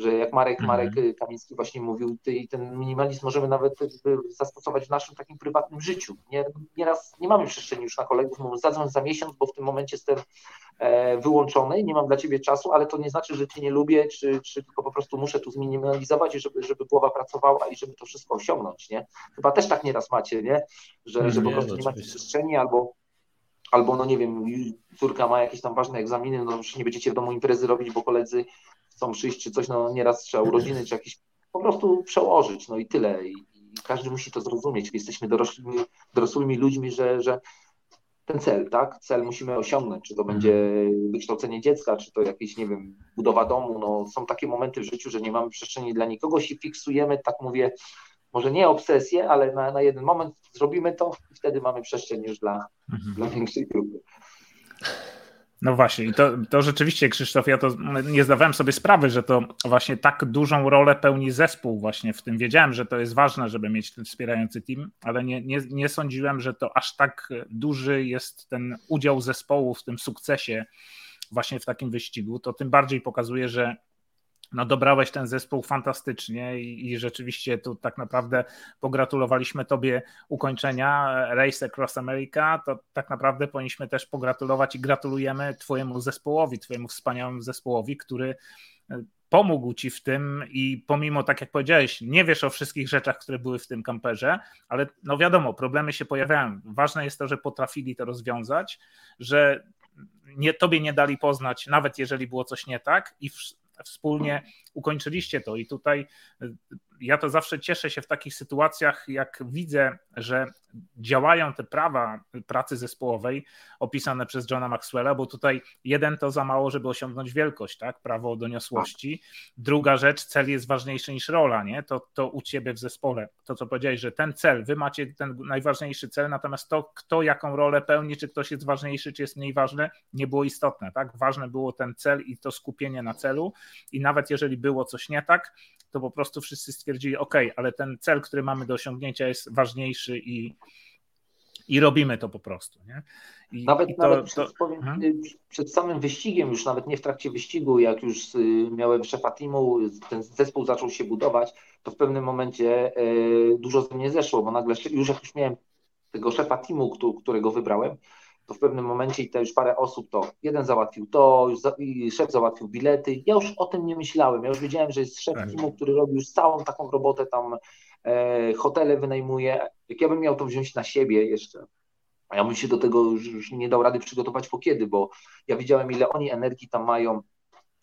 Że jak Marek, Mhm. Marek Kamiński właśnie mówił, ten minimalizm możemy nawet zastosować w naszym takim prywatnym życiu. Nie, nieraz nie mamy przestrzeni już na kolegów, mówią zadzwoń za miesiąc, bo w tym momencie jestem e, wyłączony, nie mam dla ciebie czasu, ale to nie znaczy, że cię nie lubię, czy, czy tylko po prostu muszę tu zminimalizować, żeby, żeby głowa pracowała i żeby to wszystko osiągnąć, nie? Chyba też tak nieraz macie, nie? Że, że po prostu no nie macie oczywiście. przestrzeni albo albo no nie wiem, córka ma jakieś tam ważne egzaminy, no już nie będziecie w domu imprezy robić, bo koledzy chcą przyjść czy coś, no nieraz trzeba urodziny czy jakieś po prostu przełożyć, no i tyle. I, i każdy musi to zrozumieć. Jesteśmy dorosłymi, dorosłymi ludźmi, że, że ten cel, tak? Cel musimy osiągnąć, czy to będzie wykształcenie dziecka, czy to jakieś, nie wiem, budowa domu, no są takie momenty w życiu, że nie mamy przestrzeni dla nikogo, się fiksujemy, tak mówię, może nie obsesję, ale na, na jeden moment zrobimy to i wtedy mamy przestrzeń już dla, Mhm. dla większej grupy. No właśnie, i to, to rzeczywiście, Krzysztof, ja to nie zdawałem sobie sprawy, że to właśnie tak dużą rolę pełni zespół właśnie w tym. Wiedziałem, że to jest ważne, żeby mieć ten wspierający team, ale nie, nie, nie sądziłem, że to aż tak duży jest ten udział zespołu w tym sukcesie właśnie w takim wyścigu. To tym bardziej pokazuje, że no dobrałeś ten zespół fantastycznie i, i rzeczywiście tu tak naprawdę pogratulowaliśmy Tobie ukończenia Race Across America, to tak naprawdę powinniśmy też pogratulować i gratulujemy Twojemu zespołowi, Twojemu wspaniałemu zespołowi, który e, pomógł Ci w tym i pomimo, tak jak powiedziałeś, nie wiesz o wszystkich rzeczach, które były w tym kamperze, ale no wiadomo, problemy się pojawiają. Ważne jest to, że potrafili to rozwiązać, że nie, Tobie nie dali poznać, nawet jeżeli było coś nie tak i w, wspólnie ukończyliście to. I tutaj y, ja to zawsze cieszę się w takich sytuacjach, jak widzę, że działają te prawa pracy zespołowej opisane przez Johna Maxwella, bo tutaj jeden to za mało, żeby osiągnąć wielkość, tak? Prawo doniosłości. Druga rzecz, cel jest ważniejszy niż rola, nie? To, to u ciebie w zespole. To, co powiedziałeś, że ten cel, wy macie ten najważniejszy cel, natomiast to, kto jaką rolę pełni, czy ktoś jest ważniejszy, czy jest mniej ważny, nie było istotne, tak? Ważne było ten cel i to skupienie na celu i nawet jeżeli było coś nie tak, to po prostu wszyscy stwierdzili, ok, ale ten cel, który mamy do osiągnięcia jest ważniejszy i, i robimy to po prostu. Nie? I, Nawet, i to, nawet to, przed, powiem, Mhm. y, przed samym wyścigiem, już nawet nie w trakcie wyścigu, jak już y, miałem szefa teamu, ten zespół zaczął się budować, to w pewnym momencie y, dużo ze mnie zeszło, bo nagle już jak już miałem tego szefa teamu, któ- którego wybrałem, to w pewnym momencie i to już parę osób to jeden załatwił to, już za, i szef załatwił bilety. Ja już o tym nie myślałem. Ja już wiedziałem, że jest szef Tak. teamu, który robi już całą taką robotę tam, e, hotele wynajmuje. Jak ja bym miał to wziąć na siebie jeszcze, a ja bym się do tego już, już nie dał rady przygotować po kiedy, bo ja widziałem, ile oni energii tam mają.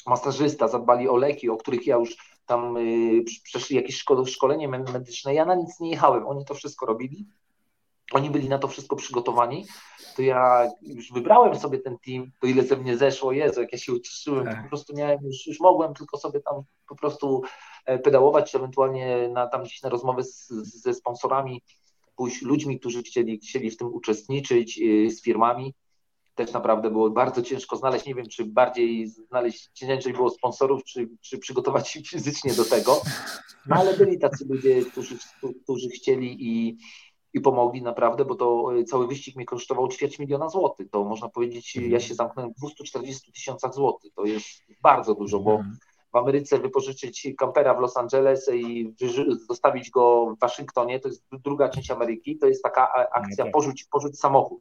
Masażysta, zadbali o leki, o których ja już tam y, przeszli jakieś szko- szkolenie me- medyczne. Ja na nic nie jechałem, oni to wszystko robili. Oni byli na to wszystko przygotowani. To ja już wybrałem sobie ten team, to ile ze mnie zeszło, Jezu, jak ja się ucieszyłem, to Tak. po prostu miałem, już, już mogłem tylko sobie tam po prostu e, pedałować, czy ewentualnie na, tam gdzieś na rozmowy z, ze sponsorami, pójść ludźmi, którzy chcieli, chcieli w tym uczestniczyć, y, z firmami. Też naprawdę było bardzo ciężko znaleźć. Nie wiem, czy bardziej znaleźć ciężej było sponsorów, czy, czy przygotować się fizycznie do tego. No ale byli tacy ludzie, którzy, którzy chcieli i, i pomogli naprawdę, bo to y, cały wyścig mnie kosztował ćwierć miliona złotych. To można powiedzieć, ja się zamknąłem w 240 tysiącach złotych. To jest bardzo dużo, bo Mhm. w Ameryce wypożyczyć kampera w Los Angeles i zostawić go w Waszyngtonie, to jest druga część Ameryki, to jest taka akcja No tak. porzuć, porzuć samochód.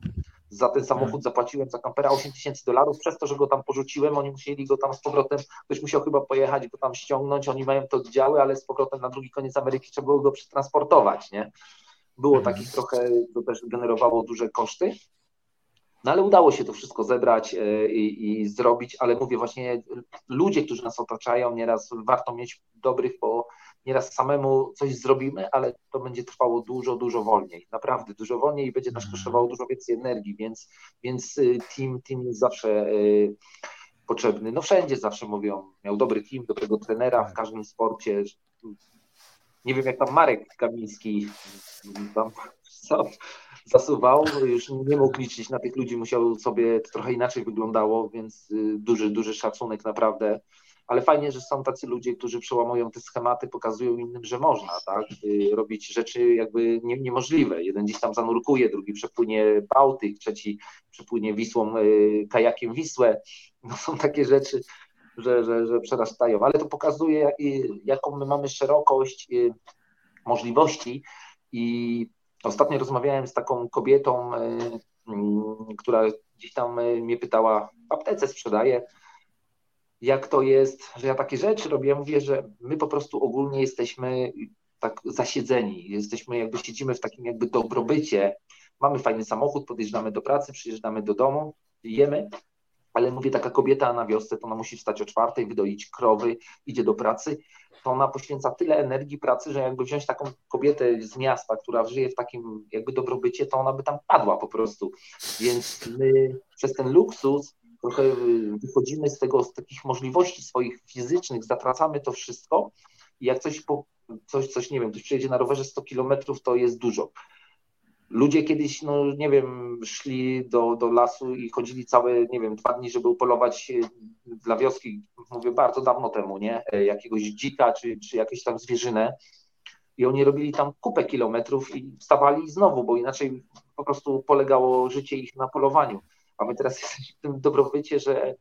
Za ten samochód zapłaciłem za kampera 8 tysięcy dolarów, przez to, że go tam porzuciłem, oni musieli go tam z powrotem, ktoś musiał chyba pojechać, go tam ściągnąć, oni mają to oddziały, ale z powrotem na drugi koniec Ameryki trzeba było go przetransportować, nie? Było Mhm. takich trochę, to też generowało duże koszty. No ale udało się to wszystko zebrać e, i, i zrobić, ale mówię właśnie, ludzie, którzy nas otaczają, nieraz warto mieć dobrych, bo nieraz samemu coś zrobimy, ale to będzie trwało dużo, dużo wolniej, naprawdę dużo wolniej i będzie nas Mhm. kosztowało dużo więcej energii, więc, więc y, team, team jest zawsze y, potrzebny. No wszędzie zawsze mówią, miał dobry team, dobrego trenera w Tak. każdym sporcie. Nie wiem jak tam Marek Kamiński tam co, zasuwał, już nie mógł liczyć na tych ludzi, musiał sobie, to trochę inaczej wyglądało, więc y, duży, duży szacunek naprawdę. Ale fajnie, że są tacy ludzie, którzy przełamują te schematy, pokazują innym, że można, tak? Y, Robić rzeczy jakby nie, niemożliwe. Jeden gdzieś tam zanurkuje, drugi przepłynie Bałtyk, trzeci przepłynie Wisłą, y, kajakiem Wisłę. No są takie rzeczy. Że, że, że przerastają, ale to pokazuje, jaką my mamy szerokość y, możliwości i ostatnio rozmawiałem z taką kobietą, y, mm, która gdzieś tam y, mnie pytała, w aptece sprzedaje, jak to jest, że ja takie rzeczy robię. Ja mówię, że my po prostu ogólnie jesteśmy tak zasiedzeni, jesteśmy jakby siedzimy w takim jakby dobrobycie. Mamy fajny samochód, podjeżdżamy do pracy, przyjeżdżamy do domu, jemy, ale mówię, taka kobieta na wiosce, to ona musi wstać o czwartej, wydoić krowy, idzie do pracy, to ona poświęca tyle energii pracy, że jakby wziąć taką kobietę z miasta, która żyje w takim jakby dobrobycie, to ona by tam padła po prostu. Więc my przez ten luksus trochę wychodzimy z tego, z takich możliwości swoich fizycznych, zatracamy to wszystko i jak coś, po, coś, coś nie wiem, ktoś przyjedzie na rowerze 100 kilometrów, to jest dużo. Ludzie kiedyś, no nie wiem, szli do, do lasu i chodzili całe, nie wiem, dwa dni, żeby upolować e, dla wioski, mówię bardzo dawno temu, nie? E, jakiegoś dzika czy, czy jakieś tam zwierzynę. I oni robili tam kupę kilometrów i wstawali znowu, bo inaczej po prostu polegało życie ich na polowaniu. A my teraz jesteśmy w tym dobrobycie, że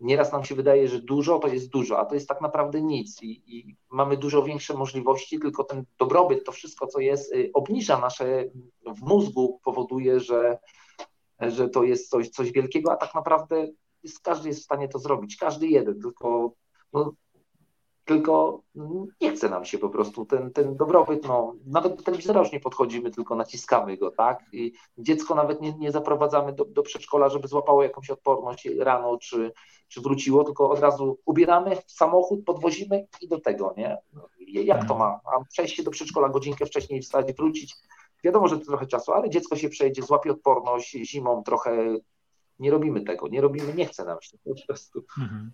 nieraz nam się wydaje, że dużo to jest dużo, a to jest tak naprawdę nic i, i, mamy dużo większe możliwości, tylko ten dobrobyt, to wszystko, co jest, y, obniża nasze w mózgu, powoduje, że, że to jest coś, coś wielkiego, a tak naprawdę jest, każdy jest w stanie to zrobić, każdy jeden, tylko no, tylko nie chce nam się po prostu ten, ten dobrobyt, no, nawet do telewizora już nie podchodzimy, tylko naciskamy go, tak? I dziecko nawet nie, nie zaprowadzamy do, do przedszkola, żeby złapało jakąś odporność rano, czy, czy wróciło, tylko od razu ubieramy w samochód, podwozimy i do tego, nie? No, jak to ma? A przejść do przedszkola godzinkę wcześniej wstać, wrócić, wiadomo, że to trochę czasu, ale dziecko się przejdzie, złapie odporność, zimą trochę nie robimy tego, nie robimy, nie chce nam się po prostu. Mhm.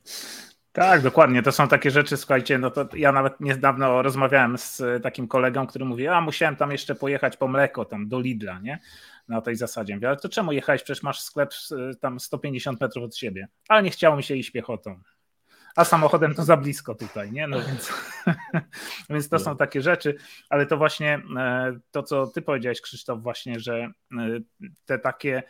Tak, dokładnie. To są takie rzeczy, słuchajcie, no to ja nawet niedawno rozmawiałem z takim kolegą, który mówi, a musiałem tam jeszcze pojechać po mleko tam do Lidla, nie? Na tej zasadzie. Mówię, ale to czemu jechałeś? Przecież masz sklep tam 150 metrów od siebie. Ale nie chciało mi się iść piechotą. A samochodem to za blisko tutaj, nie? No więc, więc to są takie rzeczy, ale to właśnie e, to, co ty powiedziałeś, Krzysztof, właśnie, że e, te takie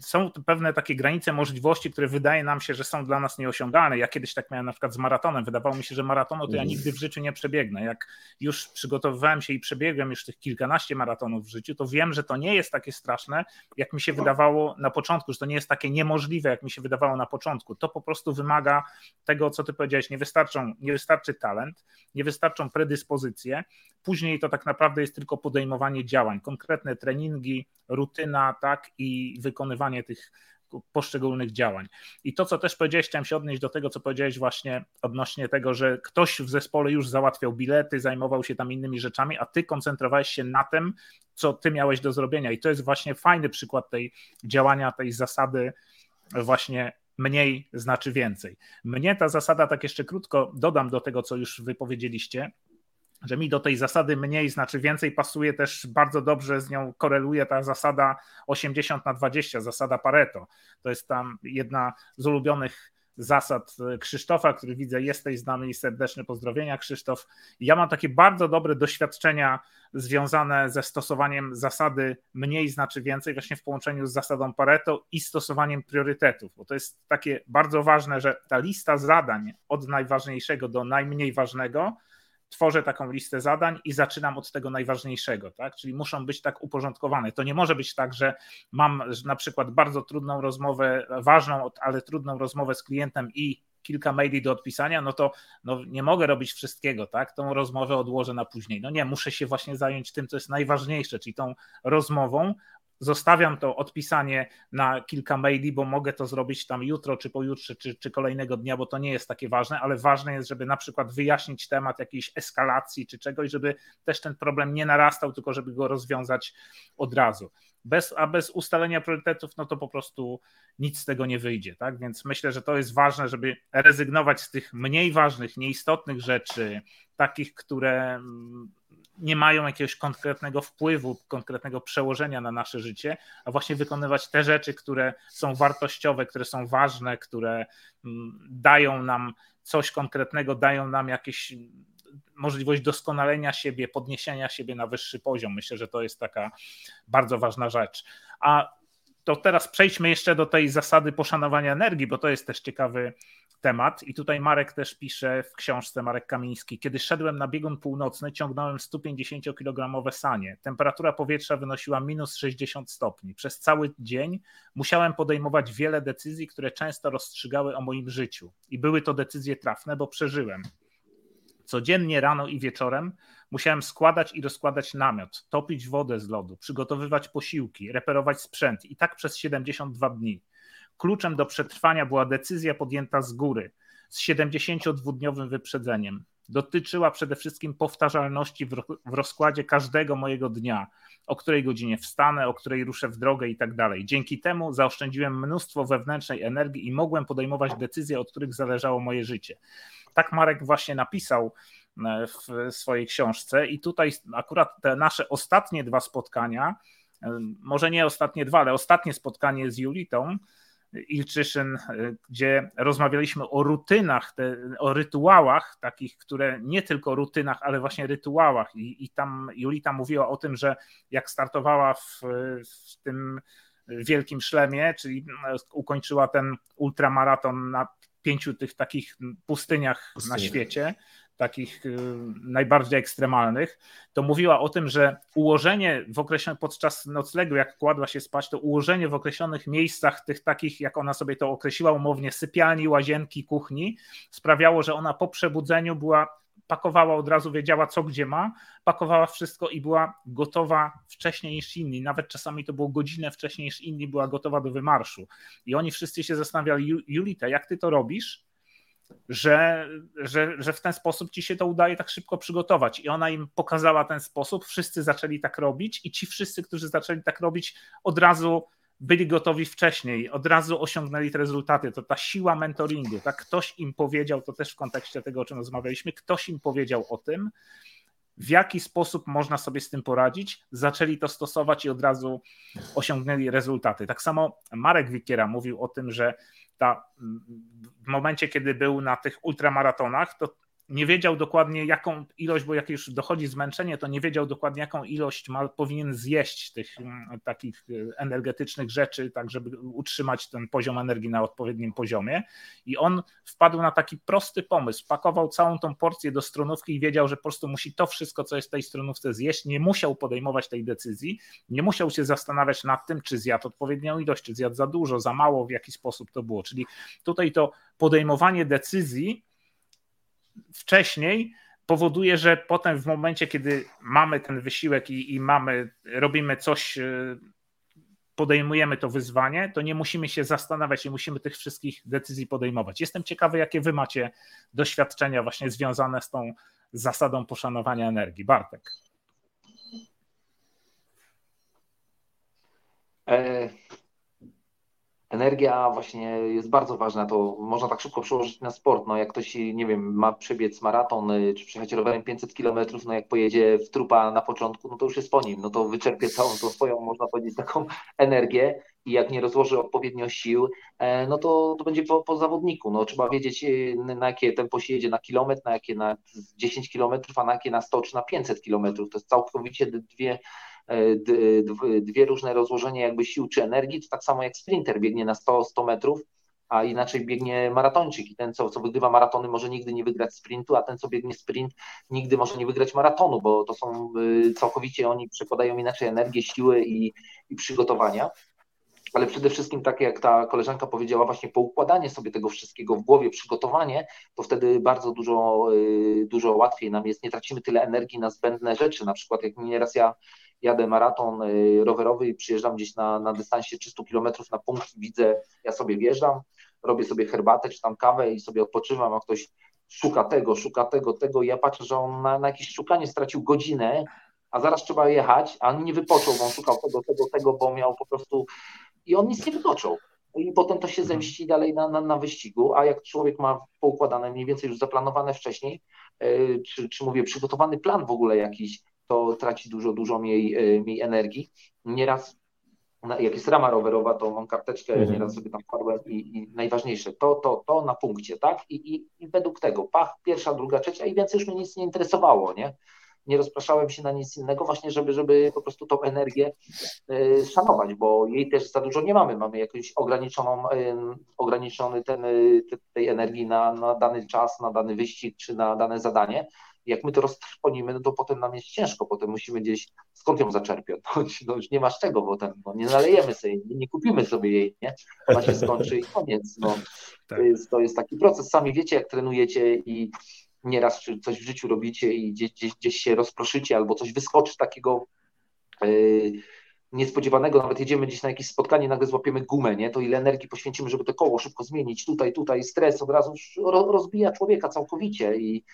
są pewne takie granice możliwości, które wydaje nam się, że są dla nas nieosiągalne. Ja kiedyś tak miałem na przykład z maratonem. Wydawało mi się, że maratonu to ja nigdy w życiu nie przebiegnę. Jak już przygotowywałem się i przebiegłem już tych kilkanaście maratonów w życiu, to wiem, że to nie jest takie straszne, jak mi się wydawało na początku, że to nie jest takie niemożliwe, jak mi się wydawało na początku. To po prostu wymaga tego, co ty powiedziałeś. Nie, wystarczą, nie wystarczy talent, nie wystarczą predyspozycje. Później to tak naprawdę jest tylko podejmowanie działań, konkretne treningi, rutyna, tak i wykonywanie tych poszczególnych działań. I to, co też powiedziałeś, chciałem się odnieść do tego, co powiedziałeś właśnie odnośnie tego, że ktoś w zespole już załatwiał bilety, zajmował się tam innymi rzeczami, a ty koncentrowałeś się na tym, co ty miałeś do zrobienia. I to jest właśnie fajny przykład tej działania, tej zasady właśnie mniej znaczy więcej. Mnie ta zasada, tak jeszcze krótko dodam do tego, co już wypowiedzieliście, że mi do tej zasady mniej znaczy więcej pasuje też bardzo dobrze z nią koreluje ta zasada 80 na 20, zasada Pareto. To jest tam jedna z ulubionych zasad Krzysztofa, który widzę jesteś z nami serdeczne pozdrowienia Krzysztof. Ja mam takie bardzo dobre doświadczenia związane ze stosowaniem zasady mniej znaczy więcej właśnie w połączeniu z zasadą Pareto i stosowaniem priorytetów, bo to jest takie bardzo ważne, że ta lista zadań od najważniejszego do najmniej ważnego tworzę taką listę zadań i zaczynam od tego najważniejszego, tak? Czyli muszą być tak uporządkowane. To nie może być tak, że mam na przykład bardzo trudną rozmowę, ważną, ale trudną rozmowę z klientem i kilka maili do odpisania, no to no nie mogę robić wszystkiego, tak? Tą rozmowę odłożę na później. No nie, muszę się właśnie zająć tym, co jest najważniejsze, czyli tą rozmową, Zostawiam to odpisanie na kilka maili, bo mogę to zrobić tam jutro, czy pojutrze, czy, czy kolejnego dnia, bo to nie jest takie ważne, ale ważne jest, żeby na przykład wyjaśnić temat jakiejś eskalacji czy czegoś, żeby też ten problem nie narastał, tylko żeby go rozwiązać od razu. Bez, a bez ustalenia priorytetów, no to po prostu nic z tego nie wyjdzie. Tak? Więc myślę, że to jest ważne, żeby rezygnować z tych mniej ważnych, nieistotnych rzeczy, takich, które nie mają jakiegoś konkretnego wpływu, konkretnego przełożenia na nasze życie, a właśnie wykonywać te rzeczy, które są wartościowe, które są ważne, które mm, dają nam coś konkretnego, dają nam jakieś możliwość doskonalenia siebie, podniesienia siebie na wyższy poziom. Myślę, że to jest taka bardzo ważna rzecz. A to teraz przejdźmy jeszcze do tej zasady poszanowania energii, bo to jest też ciekawy temat. I tutaj Marek też pisze w książce, Marek Kamiński, kiedy szedłem na biegun północny, ciągnąłem 150-kilogramowe sanie. Temperatura powietrza wynosiła minus 60 stopni. Przez cały dzień musiałem podejmować wiele decyzji, które często rozstrzygały o moim życiu. I były to decyzje trafne, bo przeżyłem. Codziennie rano i wieczorem musiałem składać i rozkładać namiot, topić wodę z lodu, przygotowywać posiłki, reperować sprzęt i tak przez 72 dni. Kluczem do przetrwania była decyzja podjęta z góry, z 72-dniowym wyprzedzeniem. Dotyczyła przede wszystkim powtarzalności w rozkładzie każdego mojego dnia, o której godzinie wstanę, o której ruszę w drogę i tak dalej. Dzięki temu zaoszczędziłem mnóstwo wewnętrznej energii i mogłem podejmować decyzje, od których zależało moje życie. Tak Marek właśnie napisał e, w swojej książce, i tutaj akurat te nasze ostatnie dwa spotkania, e, może nie ostatnie dwa, ale ostatnie spotkanie z Julitą, Ilczyszyn, gdzie rozmawialiśmy o rutynach, te, o rytuałach, takich, które nie tylko rutynach, ale właśnie rytuałach. I, i tam Julita mówiła o tym, że jak startowała w, w tym wielkim szlemie, czyli ukończyła ten ultramaraton na pięciu tych takich pustyniach na świecie, takich y, najbardziej ekstremalnych, to mówiła o tym, że ułożenie w określonym, podczas noclegu, jak kładła się spać, to ułożenie w określonych miejscach, tych takich, jak ona sobie to określiła umownie, sypialni, łazienki, kuchni, sprawiało, że ona po przebudzeniu była pakowała od razu, wiedziała co gdzie ma, pakowała wszystko i była gotowa wcześniej niż inni. Nawet czasami to było godzinę wcześniej niż inni, była gotowa do wymarszu. I oni wszyscy się zastanawiali, Julita, jak ty to robisz? Że, że, że w ten sposób ci się to udaje tak szybko przygotować. I ona im pokazała ten sposób, wszyscy zaczęli tak robić, i ci wszyscy, którzy zaczęli tak robić, od razu byli gotowi wcześniej, od razu osiągnęli te rezultaty. To ta siła mentoringu, tak? Ktoś im powiedział, to też w kontekście tego, o czym rozmawialiśmy, ktoś im powiedział o tym, w jaki sposób można sobie z tym poradzić, zaczęli to stosować i od razu osiągnęli rezultaty. Tak samo Marek Wikiera mówił o tym, że ta, w momencie, kiedy był na tych ultramaratonach, to nie wiedział dokładnie jaką ilość, bo jak już dochodzi zmęczenie, to nie wiedział dokładnie jaką ilość ma, powinien zjeść tych mm, takich y, energetycznych rzeczy, tak żeby utrzymać ten poziom energii na odpowiednim poziomie. I on wpadł na taki prosty pomysł, pakował całą tą porcję do stronówki i wiedział, że po prostu musi to wszystko, co jest w tej stronówce zjeść, nie musiał podejmować tej decyzji, nie musiał się zastanawiać nad tym, czy zjadł odpowiednią ilość, czy zjadł za dużo, za mało, w jaki sposób to było. Czyli tutaj to podejmowanie decyzji wcześniej powoduje, że potem w momencie, kiedy mamy ten wysiłek i, i mamy, robimy coś, e, podejmujemy to wyzwanie, to nie musimy się zastanawiać, nie musimy tych wszystkich decyzji podejmować. Jestem ciekawy, jakie wy macie doświadczenia właśnie związane z tą zasadą poszanowania energii. Bartek. E, energia właśnie jest bardzo ważna, to można tak szybko przełożyć na sport, no jak ktoś, nie wiem, ma przebiec maraton, y, czy przejechać rowerem 500 km, no jak pojedzie w trupa na początku, no to już jest po nim, no to wyczerpie całą tą swoją, można powiedzieć, taką energię i jak nie rozłoży odpowiednio sił, e, no to, to będzie po, po zawodniku, no trzeba wiedzieć y, na jakie tempo się jedzie na kilometr, na jakie na 10 kilometrów, a na jakie na 100 czy na 500 kilometrów, to jest całkowicie dwie dwie różne rozłożenia jakby sił czy energii, to tak samo jak sprinter biegnie na 100, 100 metrów, a inaczej biegnie maratończyk i ten, co, co wygrywa maratony, może nigdy nie wygrać sprintu, a ten, co biegnie sprint, nigdy może nie wygrać maratonu, bo to są y, całkowicie, oni przekładają inaczej energię, siły i, i przygotowania. Ale przede wszystkim, tak jak ta koleżanka powiedziała, właśnie poukładanie sobie tego wszystkiego w głowie, przygotowanie, to wtedy bardzo dużo, y, dużo łatwiej nam jest. Nie tracimy tyle energii na zbędne rzeczy. Na przykład, jak nieraz ja jadę maraton y, rowerowy i przyjeżdżam gdzieś na, na dystansie 300 km na punkt, widzę, ja sobie wjeżdżam, robię sobie herbatę czy tam kawę i sobie odpoczywam, a ktoś szuka tego, szuka tego, tego i ja patrzę, że on na, na jakieś szukanie stracił godzinę, a zaraz trzeba jechać, a on nie wypoczął, bo on szukał tego, tego, tego, bo miał po prostu i on nic nie wypoczął. I potem to się zemści dalej na, na, na wyścigu, a jak człowiek ma poukładane mniej więcej już zaplanowane wcześniej, yy, czy, czy mówię, przygotowany plan w ogóle jakiś, to traci dużo, dużo mniej, e, mniej energii. Nieraz jak jest rama rowerowa, to mam karteczkę, mhm. nieraz sobie tam wpadłem i, i, najważniejsze, to, to, to na punkcie, tak? I, i, I według tego, pach, pierwsza, druga, trzecia i więcej już mnie nic nie interesowało, nie? nie rozpraszałem się na nic innego, właśnie żeby, żeby po prostu tą energię y, szanować, bo jej też za dużo nie mamy. Mamy jakąś ograniczoną, y, ograniczony ten, y, tej energii na, na dany czas, na dany wyścig czy na dane zadanie. Jak my to roztrwonimy, no to potem nam jest ciężko, potem musimy gdzieś, skąd ją zaczerpiać? No, już nie ma z czego, bo ten, no nie nalejemy sobie, nie, nie kupimy sobie jej, nie? Ona się skończy i koniec. No. Tak. To, jest, to jest taki proces. Sami wiecie, jak trenujecie i nieraz czy coś w życiu robicie i gdzieś, gdzieś, gdzieś się rozproszycie albo coś wyskoczy takiego yy, niespodziewanego, nawet jedziemy gdzieś na jakieś spotkanie, nagle złapiemy gumę, nie? to ile energii poświęcimy, żeby to koło szybko zmienić, tutaj, tutaj, stres od razu rozbija człowieka całkowicie i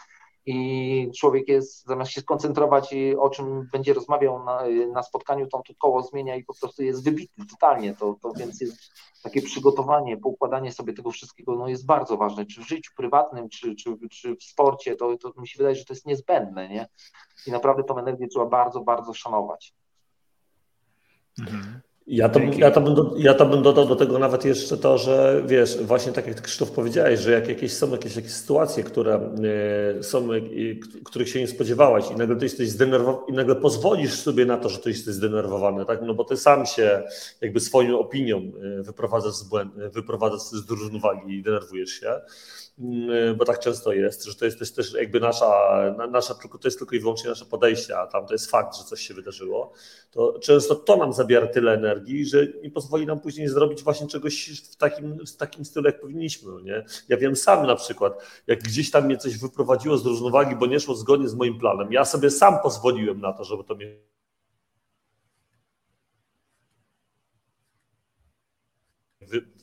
i człowiek jest, zamiast się skoncentrować, o czym będzie rozmawiał na, na spotkaniu, to to koło zmienia i po prostu jest wybity totalnie. To, to więc jest takie przygotowanie, poukładanie sobie tego wszystkiego no jest bardzo ważne, czy w życiu prywatnym, czy, czy, czy w sporcie, to, to mi się wydaje, że to jest niezbędne, nie? I naprawdę tą energię trzeba bardzo, bardzo szanować. Mhm. Ja to, ja, to bym do, ja to bym dodał do tego nawet jeszcze to, że wiesz, właśnie tak jak Krzysztof powiedziałeś, że jak jakieś są jakieś, jakieś sytuacje, które e, są, których się nie spodziewałeś i nagle ty jesteś zdenerwowany i nagle pozwolisz sobie na to, że ty jesteś zdenerwowany, tak? No bo ty sam się jakby swoją opinią e, wyprowadzasz z, błęd, wyprowadzasz z równowagi i denerwujesz się. Mm, bo tak często jest, że to jest też, też jakby nasza, nasza, tylko to jest tylko i wyłącznie nasze podejście, a tam to jest fakt, że coś się wydarzyło, to często to nam zabiera tyle energii, że nie pozwoli nam później zrobić właśnie czegoś w takim, w takim stylu, jak powinniśmy. Nie? Ja wiem sam na przykład, jak gdzieś tam mnie coś wyprowadziło z równowagi, bo nie szło zgodnie z moim planem, ja sobie sam pozwoliłem na to, żeby to mnie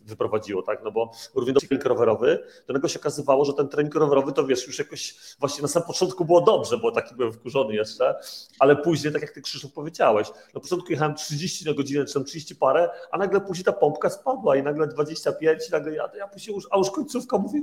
wyprowadziło, tak? No bo również trening rowerowy, do tego się okazywało, że ten trening rowerowy to wiesz, już jakoś właśnie na samym początku było dobrze, bo taki byłem wkurzony jeszcze, ale później, tak jak ty Krzysztof powiedziałeś, na początku jechałem 30 na godzinę, czy tam 30 parę, a nagle później ta pompka spadła i nagle 25, i nagle ja, ja później już, a już końcówka mówię,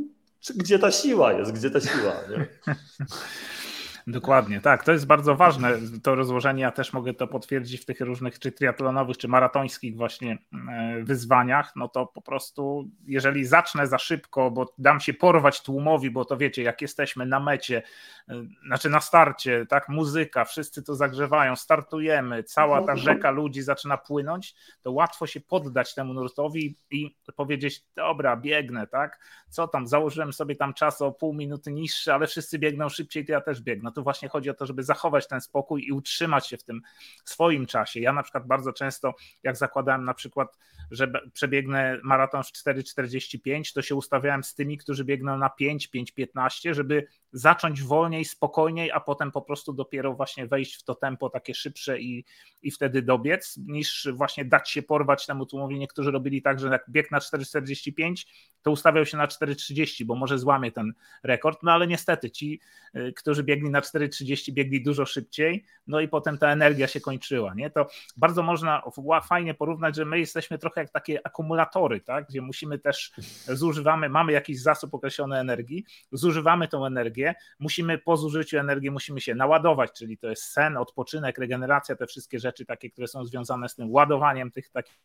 gdzie ta siła jest, gdzie ta siła, nie? Dokładnie, tak. To jest bardzo ważne, to rozłożenie. Ja też mogę to potwierdzić w tych różnych, czy triatlonowych, czy maratońskich właśnie e, wyzwaniach. No to po prostu, jeżeli zacznę za szybko, bo dam się porwać tłumowi, bo to wiecie, jak jesteśmy na mecie, e, znaczy na starcie, tak, muzyka, wszyscy to zagrzewają, startujemy, cała ta rzeka ludzi zaczyna płynąć, to łatwo się poddać temu nurtowi i powiedzieć, dobra, biegnę, tak? Co tam, założyłem sobie tam czas o pół minuty niższy, ale wszyscy biegną szybciej, to ja też biegnę tu właśnie chodzi o to, żeby zachować ten spokój i utrzymać się w tym swoim czasie. Ja na przykład bardzo często, jak zakładałem na przykład, że przebiegnę maraton w 4,45, to się ustawiałem z tymi, którzy biegną na 5, 5,15, żeby zacząć wolniej, spokojniej, a potem po prostu dopiero właśnie wejść w to tempo takie szybsze i, i wtedy dobiec, niż właśnie dać się porwać temu tłumowi. Niektórzy robili tak, że jak bieg na 4,45, to ustawiał się na 4,30, bo może złamie ten rekord, no ale niestety ci, y, którzy biegli na 4,30, biegli dużo szybciej, no i potem ta energia się kończyła, nie? To bardzo można fajnie porównać, że my jesteśmy trochę jak takie akumulatory, tak? Gdzie musimy też, zużywamy, mamy jakiś zasób określony energii, zużywamy tą energię, musimy po zużyciu energii musimy się naładować, czyli to jest sen, odpoczynek, regeneracja, te wszystkie rzeczy takie, które są związane z tym ładowaniem tych takich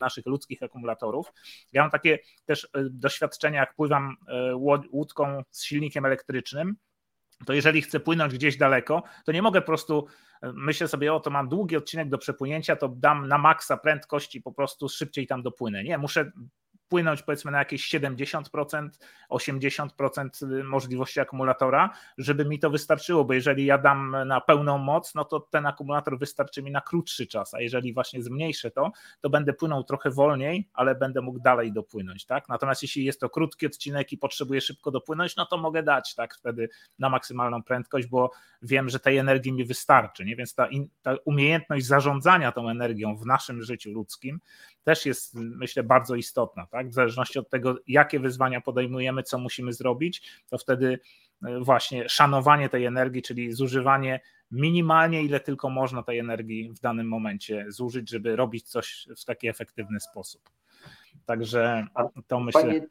naszych ludzkich akumulatorów. Ja mam takie też e, doświadczenia, jak pływam e, łódką z silnikiem elektrycznym, to jeżeli chcę płynąć gdzieś daleko, to nie mogę po prostu e, myślę sobie, o to mam długi odcinek do przepłynięcia, to dam na maksa prędkości, po prostu szybciej tam dopłynę. Nie, muszę wpłynąć powiedzmy na jakieś 70%, 80% możliwości akumulatora, żeby mi to wystarczyło, bo jeżeli ja dam na pełną moc, no to ten akumulator wystarczy mi na krótszy czas, a jeżeli właśnie zmniejszę to, to będę płynął trochę wolniej, ale będę mógł dalej dopłynąć, tak? Natomiast jeśli jest to krótki odcinek i potrzebuję szybko dopłynąć, no to mogę dać tak wtedy na maksymalną prędkość, bo wiem, że tej energii mi wystarczy, nie? Więc ta, ta umiejętność zarządzania tą energią w naszym życiu ludzkim też jest, myślę, bardzo istotna, tak? W zależności od tego, jakie wyzwania podejmujemy, co musimy zrobić, to wtedy e, właśnie szanowanie tej energii, czyli zużywanie minimalnie, ile tylko można tej energii w danym momencie zużyć, żeby robić coś w taki efektywny sposób. Także to myślę. Fajnie,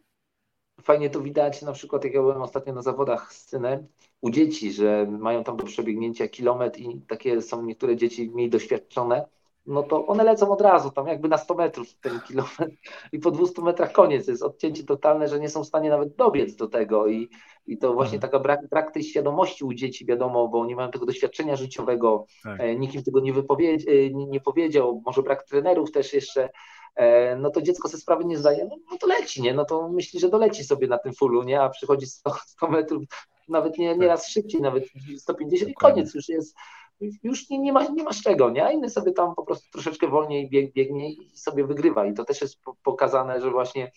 fajnie to widać, na przykład jak ja byłem ostatnio na zawodach z synem, u dzieci, że mają tam do przebiegnięcia kilometr i takie są niektóre dzieci mniej doświadczone, no to one lecą od razu, tam jakby na 100 metrów ten kilometr. I po 200 metrach koniec, jest odcięcie totalne, że nie są w stanie nawet dobiec do tego. I, i to właśnie mhm. taka brak, brak tej świadomości u dzieci, wiadomo, bo nie mają tego doświadczenia życiowego, tak. E, nikim tego nie, e, nie, nie powiedział, może brak trenerów też jeszcze, e, no to dziecko sobie sprawy nie zdaje, no, no, to leci, nie? No to myśli, że doleci sobie na tym fullu, nie? A przychodzi 100, 100 metrów, nawet nie, nie raz szybciej, nawet 150 i koniec. Już jest, już nie, nie, ma, nie ma z czego, nie? A inny sobie tam po prostu troszeczkę wolniej bieg, biegnie i sobie wygrywa. I to też jest pokazane, że właśnie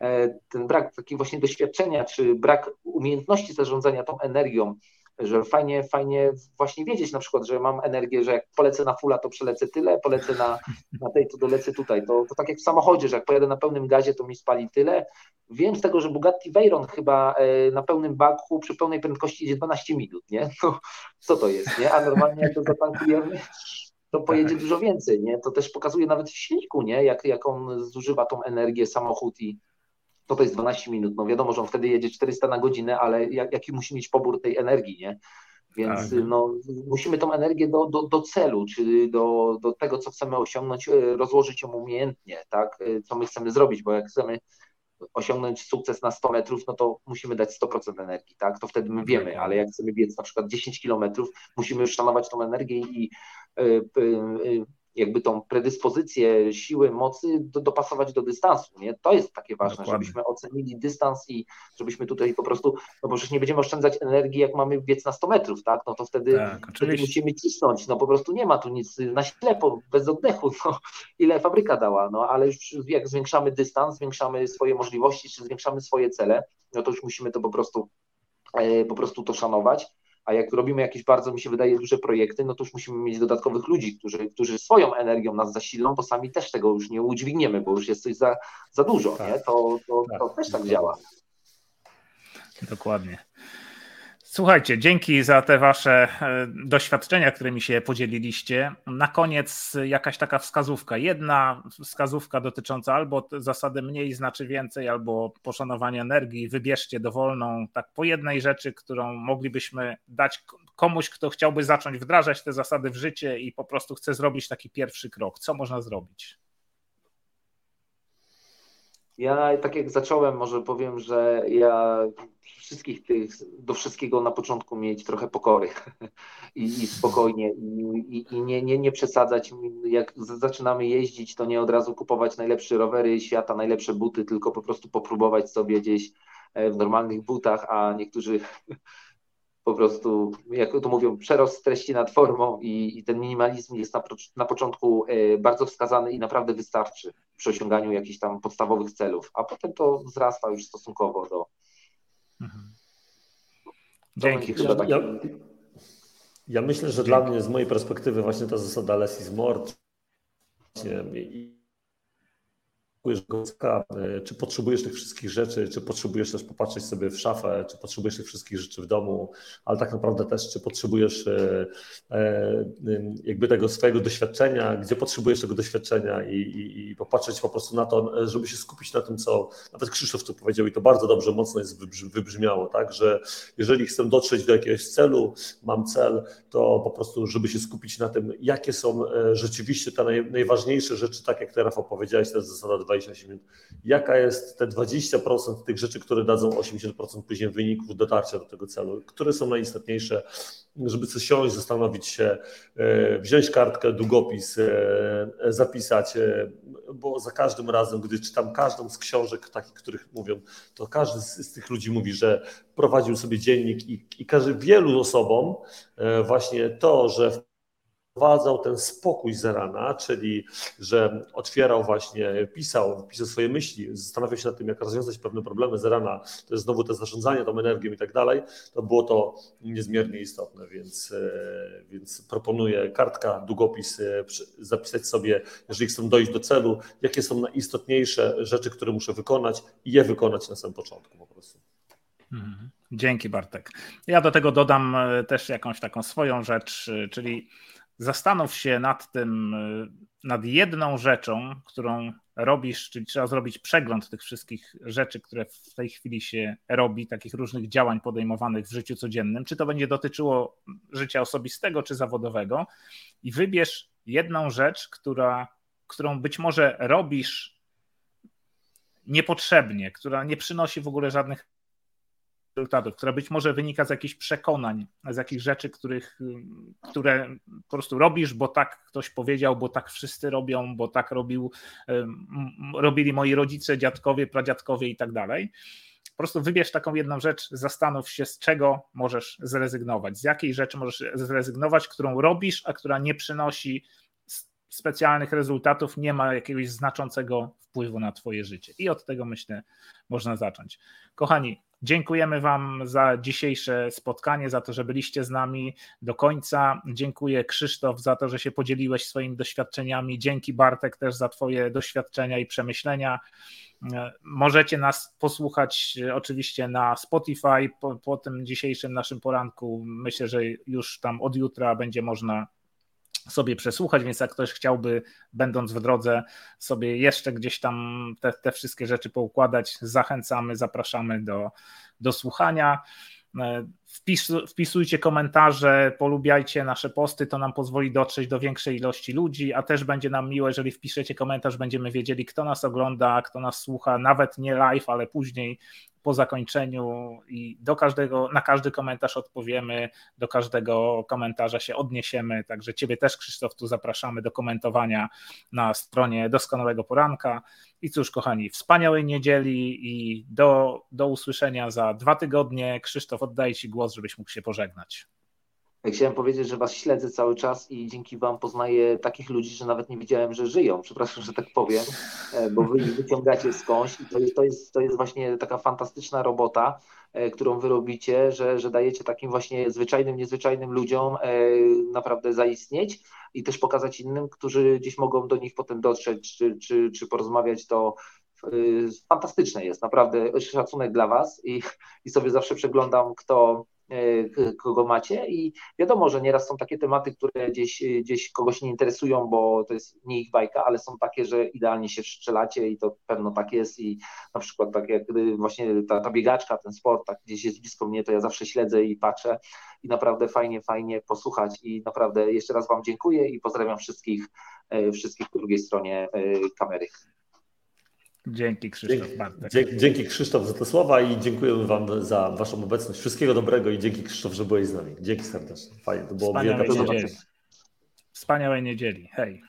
e, ten brak takiego właśnie doświadczenia, czy brak umiejętności zarządzania tą energią, że fajnie, fajnie właśnie wiedzieć na przykład, że mam energię, że jak polecę na fula, to przelecę tyle, polecę na, na tej, to dolecę tutaj. To, to tak jak w samochodzie, że jak pojadę na pełnym gazie, to mi spali tyle. Wiem z tego, że Bugatti Veyron chyba e, na pełnym baku przy pełnej prędkości jedzie 12 minut, nie? To, co to jest, nie? A normalnie jak to zatankujemy, to pojedzie tak. dużo więcej, nie? To też pokazuje nawet w silniku, nie? Jak, jak on zużywa tą energię, samochód i, to to jest 12 minut. No wiadomo, że on wtedy jedzie 400 na godzinę, ale jak, jaki musi mieć pobór tej energii, nie? Więc tak. no, musimy tą energię do, do, do celu, czy do, do tego, co chcemy osiągnąć, e, rozłożyć ją umiejętnie, tak? E, co my chcemy zrobić, bo jak chcemy osiągnąć sukces na 100 metrów, no to musimy dać 100% energii, tak? To wtedy my wiemy, ale jak chcemy biec na przykład 10 kilometrów, musimy już szanować tą energię i y, y, y, jakby tą predyspozycję siły, mocy do, dopasować do dystansu. Nie? To jest takie ważne, Dokładnie. żebyśmy ocenili dystans i żebyśmy tutaj po prostu, no bo przecież nie będziemy oszczędzać energii, jak mamy biec na 100 metrów, tak? No to wtedy, tak, wtedy musimy cisnąć, no po prostu nie ma tu nic na ślepo, bez oddechu, no, ile fabryka dała, no ale już jak zwiększamy dystans, zwiększamy swoje możliwości, czy zwiększamy swoje cele, no to już musimy to po prostu e, po prostu to szanować a jak robimy jakieś bardzo, mi się wydaje, duże projekty, no to już musimy mieć dodatkowych ludzi, którzy, którzy swoją energią nas zasilą, bo sami też tego już nie udźwigniemy, bo już jest coś za, za dużo, tak. nie? To, to, tak. to też tak działa. Dokładnie. Słuchajcie, dzięki za te wasze e, doświadczenia, którymi się podzieliliście. Na koniec jakaś taka wskazówka. Jedna wskazówka dotycząca albo zasady mniej znaczy więcej, albo poszanowania energii. Wybierzcie dowolną, tak po jednej rzeczy, którą moglibyśmy dać komuś, kto chciałby zacząć wdrażać te zasady w życie i po prostu chce zrobić taki pierwszy krok. Co można zrobić? Ja tak jak zacząłem, może powiem, że ja wszystkich tych, do wszystkiego na początku mieć trochę pokory i, i spokojnie i, i, nie, nie, nie przesadzać. Jak zaczynamy jeździć, to nie od razu kupować najlepsze rowery świata, najlepsze buty, tylko po prostu popróbować sobie gdzieś e, w normalnych butach, a niektórzy po prostu, jak to mówią, przerost treści nad formą i, i ten minimalizm jest na, na, początku e, bardzo wskazany i naprawdę wystarczy przy osiąganiu jakichś tam podstawowych celów, a potem to wzrasta już stosunkowo do. Mhm. Dzięki. Ja, ja, ja, myślę, że Dzięki. dla mnie z mojej perspektywy właśnie ta zasada less is more E, czy potrzebujesz tych wszystkich rzeczy, czy potrzebujesz też popatrzeć sobie w szafę, czy potrzebujesz tych wszystkich rzeczy w domu, ale tak naprawdę też, czy potrzebujesz e, e, jakby tego swojego doświadczenia, gdzie potrzebujesz tego doświadczenia i, i, i popatrzeć po prostu na to, żeby się skupić na tym, co nawet Krzysztof tu powiedział i to bardzo dobrze, mocno jest wybrzmiało, tak, że jeżeli chcę dotrzeć do jakiegoś celu, mam cel, to po prostu, żeby się skupić na tym, jakie są rzeczywiście te najważniejsze rzeczy, tak jak teraz opowiedziałeś, to jest zasada 2 28 minut. Jaka jest te 20% tych rzeczy, które dadzą 80% później wyników dotarcia do tego celu? Które są najistotniejsze, żeby coś siąść, zastanowić się, e, wziąć kartkę, długopis, e, zapisać, e, bo za każdym razem, gdy czytam każdą z książek takich, których mówią, to każdy z tych ludzi mówi, że prowadził sobie dziennik i, i każe wielu osobom właśnie to, że w wprowadzał ten spokój z rana, czyli że otwierał właśnie, pisał, pisał swoje myśli, zastanawiał się nad tym, jak rozwiązać pewne problemy z rana, to jest znowu to zarządzanie tą energią i tak dalej, to było to niezmiernie istotne, więc, e, więc proponuję kartka, długopis, e, zapisać sobie, jeżeli chcę dojść do celu, jakie są najistotniejsze rzeczy, które muszę wykonać i je wykonać na samym początku po prostu. Mhm. Dzięki Bartek. Ja do tego dodam e, też jakąś taką swoją rzecz, czyli zastanów się nad tym, y, nad jedną rzeczą, którą robisz, czyli trzeba zrobić przegląd tych wszystkich rzeczy, które w tej chwili się robi, takich różnych działań podejmowanych w życiu codziennym, czy to będzie dotyczyło życia osobistego czy zawodowego, i wybierz jedną rzecz, która, którą być może robisz niepotrzebnie, która nie przynosi w ogóle żadnych rezultatów, która być może wynika z jakichś przekonań, z jakichś rzeczy, których, które po prostu robisz, bo tak ktoś powiedział, bo tak wszyscy robią, bo tak robił, robili moi rodzice, dziadkowie, pradziadkowie i tak dalej. Po prostu wybierz taką jedną rzecz, zastanów się, z czego możesz zrezygnować, z jakiej rzeczy możesz zrezygnować, którą robisz, a która nie przynosi specjalnych rezultatów, nie ma jakiegoś znaczącego wpływu na Twoje życie. I od tego myślę, można zacząć. Kochani, Dziękujemy Wam za dzisiejsze spotkanie, za to, że byliście z nami do końca. Dziękuję Krzysztof za to, że się podzieliłeś swoimi doświadczeniami. Dzięki Bartek też za Twoje doświadczenia i przemyślenia. Możecie nas posłuchać oczywiście na Spotify po, po tym dzisiejszym naszym poranku. Myślę, że już tam od jutra będzie można sobie przesłuchać, więc jak ktoś chciałby, będąc w drodze, sobie jeszcze gdzieś tam te, te wszystkie rzeczy poukładać, zachęcamy, zapraszamy do, do słuchania. E, wpis, wpisujcie komentarze, polubiajcie nasze posty, to nam pozwoli dotrzeć do większej ilości ludzi, a też będzie nam miło, jeżeli wpiszecie komentarz, będziemy wiedzieli, kto nas ogląda, kto nas słucha, nawet nie live, ale później po zakończeniu i do każdego, na każdy komentarz odpowiemy, do każdego komentarza się odniesiemy. Także Ciebie też, Krzysztof, tu zapraszamy do komentowania na stronie Doskonałego Poranka. I cóż, kochani, wspaniałej niedzieli i do, do usłyszenia za dwa tygodnie. Krzysztof, oddaję Ci głos, żebyś mógł się pożegnać. Chciałem powiedzieć, że Was śledzę cały czas i dzięki Wam poznaję takich ludzi, że nawet nie wiedziałem, że żyją. Przepraszam, że tak powiem, e, bo Wy ich wyciągacie skądś i to jest, to jest, to jest właśnie taka fantastyczna robota, e, którą Wy robicie, że, że dajecie takim właśnie zwyczajnym, niezwyczajnym ludziom e, naprawdę zaistnieć i też pokazać innym, którzy gdzieś mogą do nich potem dotrzeć czy, czy, czy porozmawiać, to fantastyczne jest, naprawdę szacunek dla Was i, i sobie zawsze przeglądam, kto kogo macie? I wiadomo, że nieraz są takie tematy, które gdzieś, gdzieś kogoś nie interesują, bo to jest nie ich bajka, ale są takie, że idealnie się strzelacie i to pewno tak jest. I na przykład tak jak właśnie ta, ta biegaczka, ten sport tak gdzieś jest blisko mnie, to ja zawsze śledzę i patrzę. I naprawdę fajnie, fajnie posłuchać. I naprawdę jeszcze raz Wam dziękuję i pozdrawiam wszystkich, e, wszystkich po drugiej stronie e, kamery. Dzięki Krzysztof. Dzięki, dzięki Krzysztof za te słowa i dziękujemy Wam za Waszą obecność. Wszystkiego dobrego i dzięki Krzysztof, że byłeś z nami. Dzięki serdecznie. Fajnie, to było Wspaniałej niedzieli. Wspaniałej niedzieli. Hej.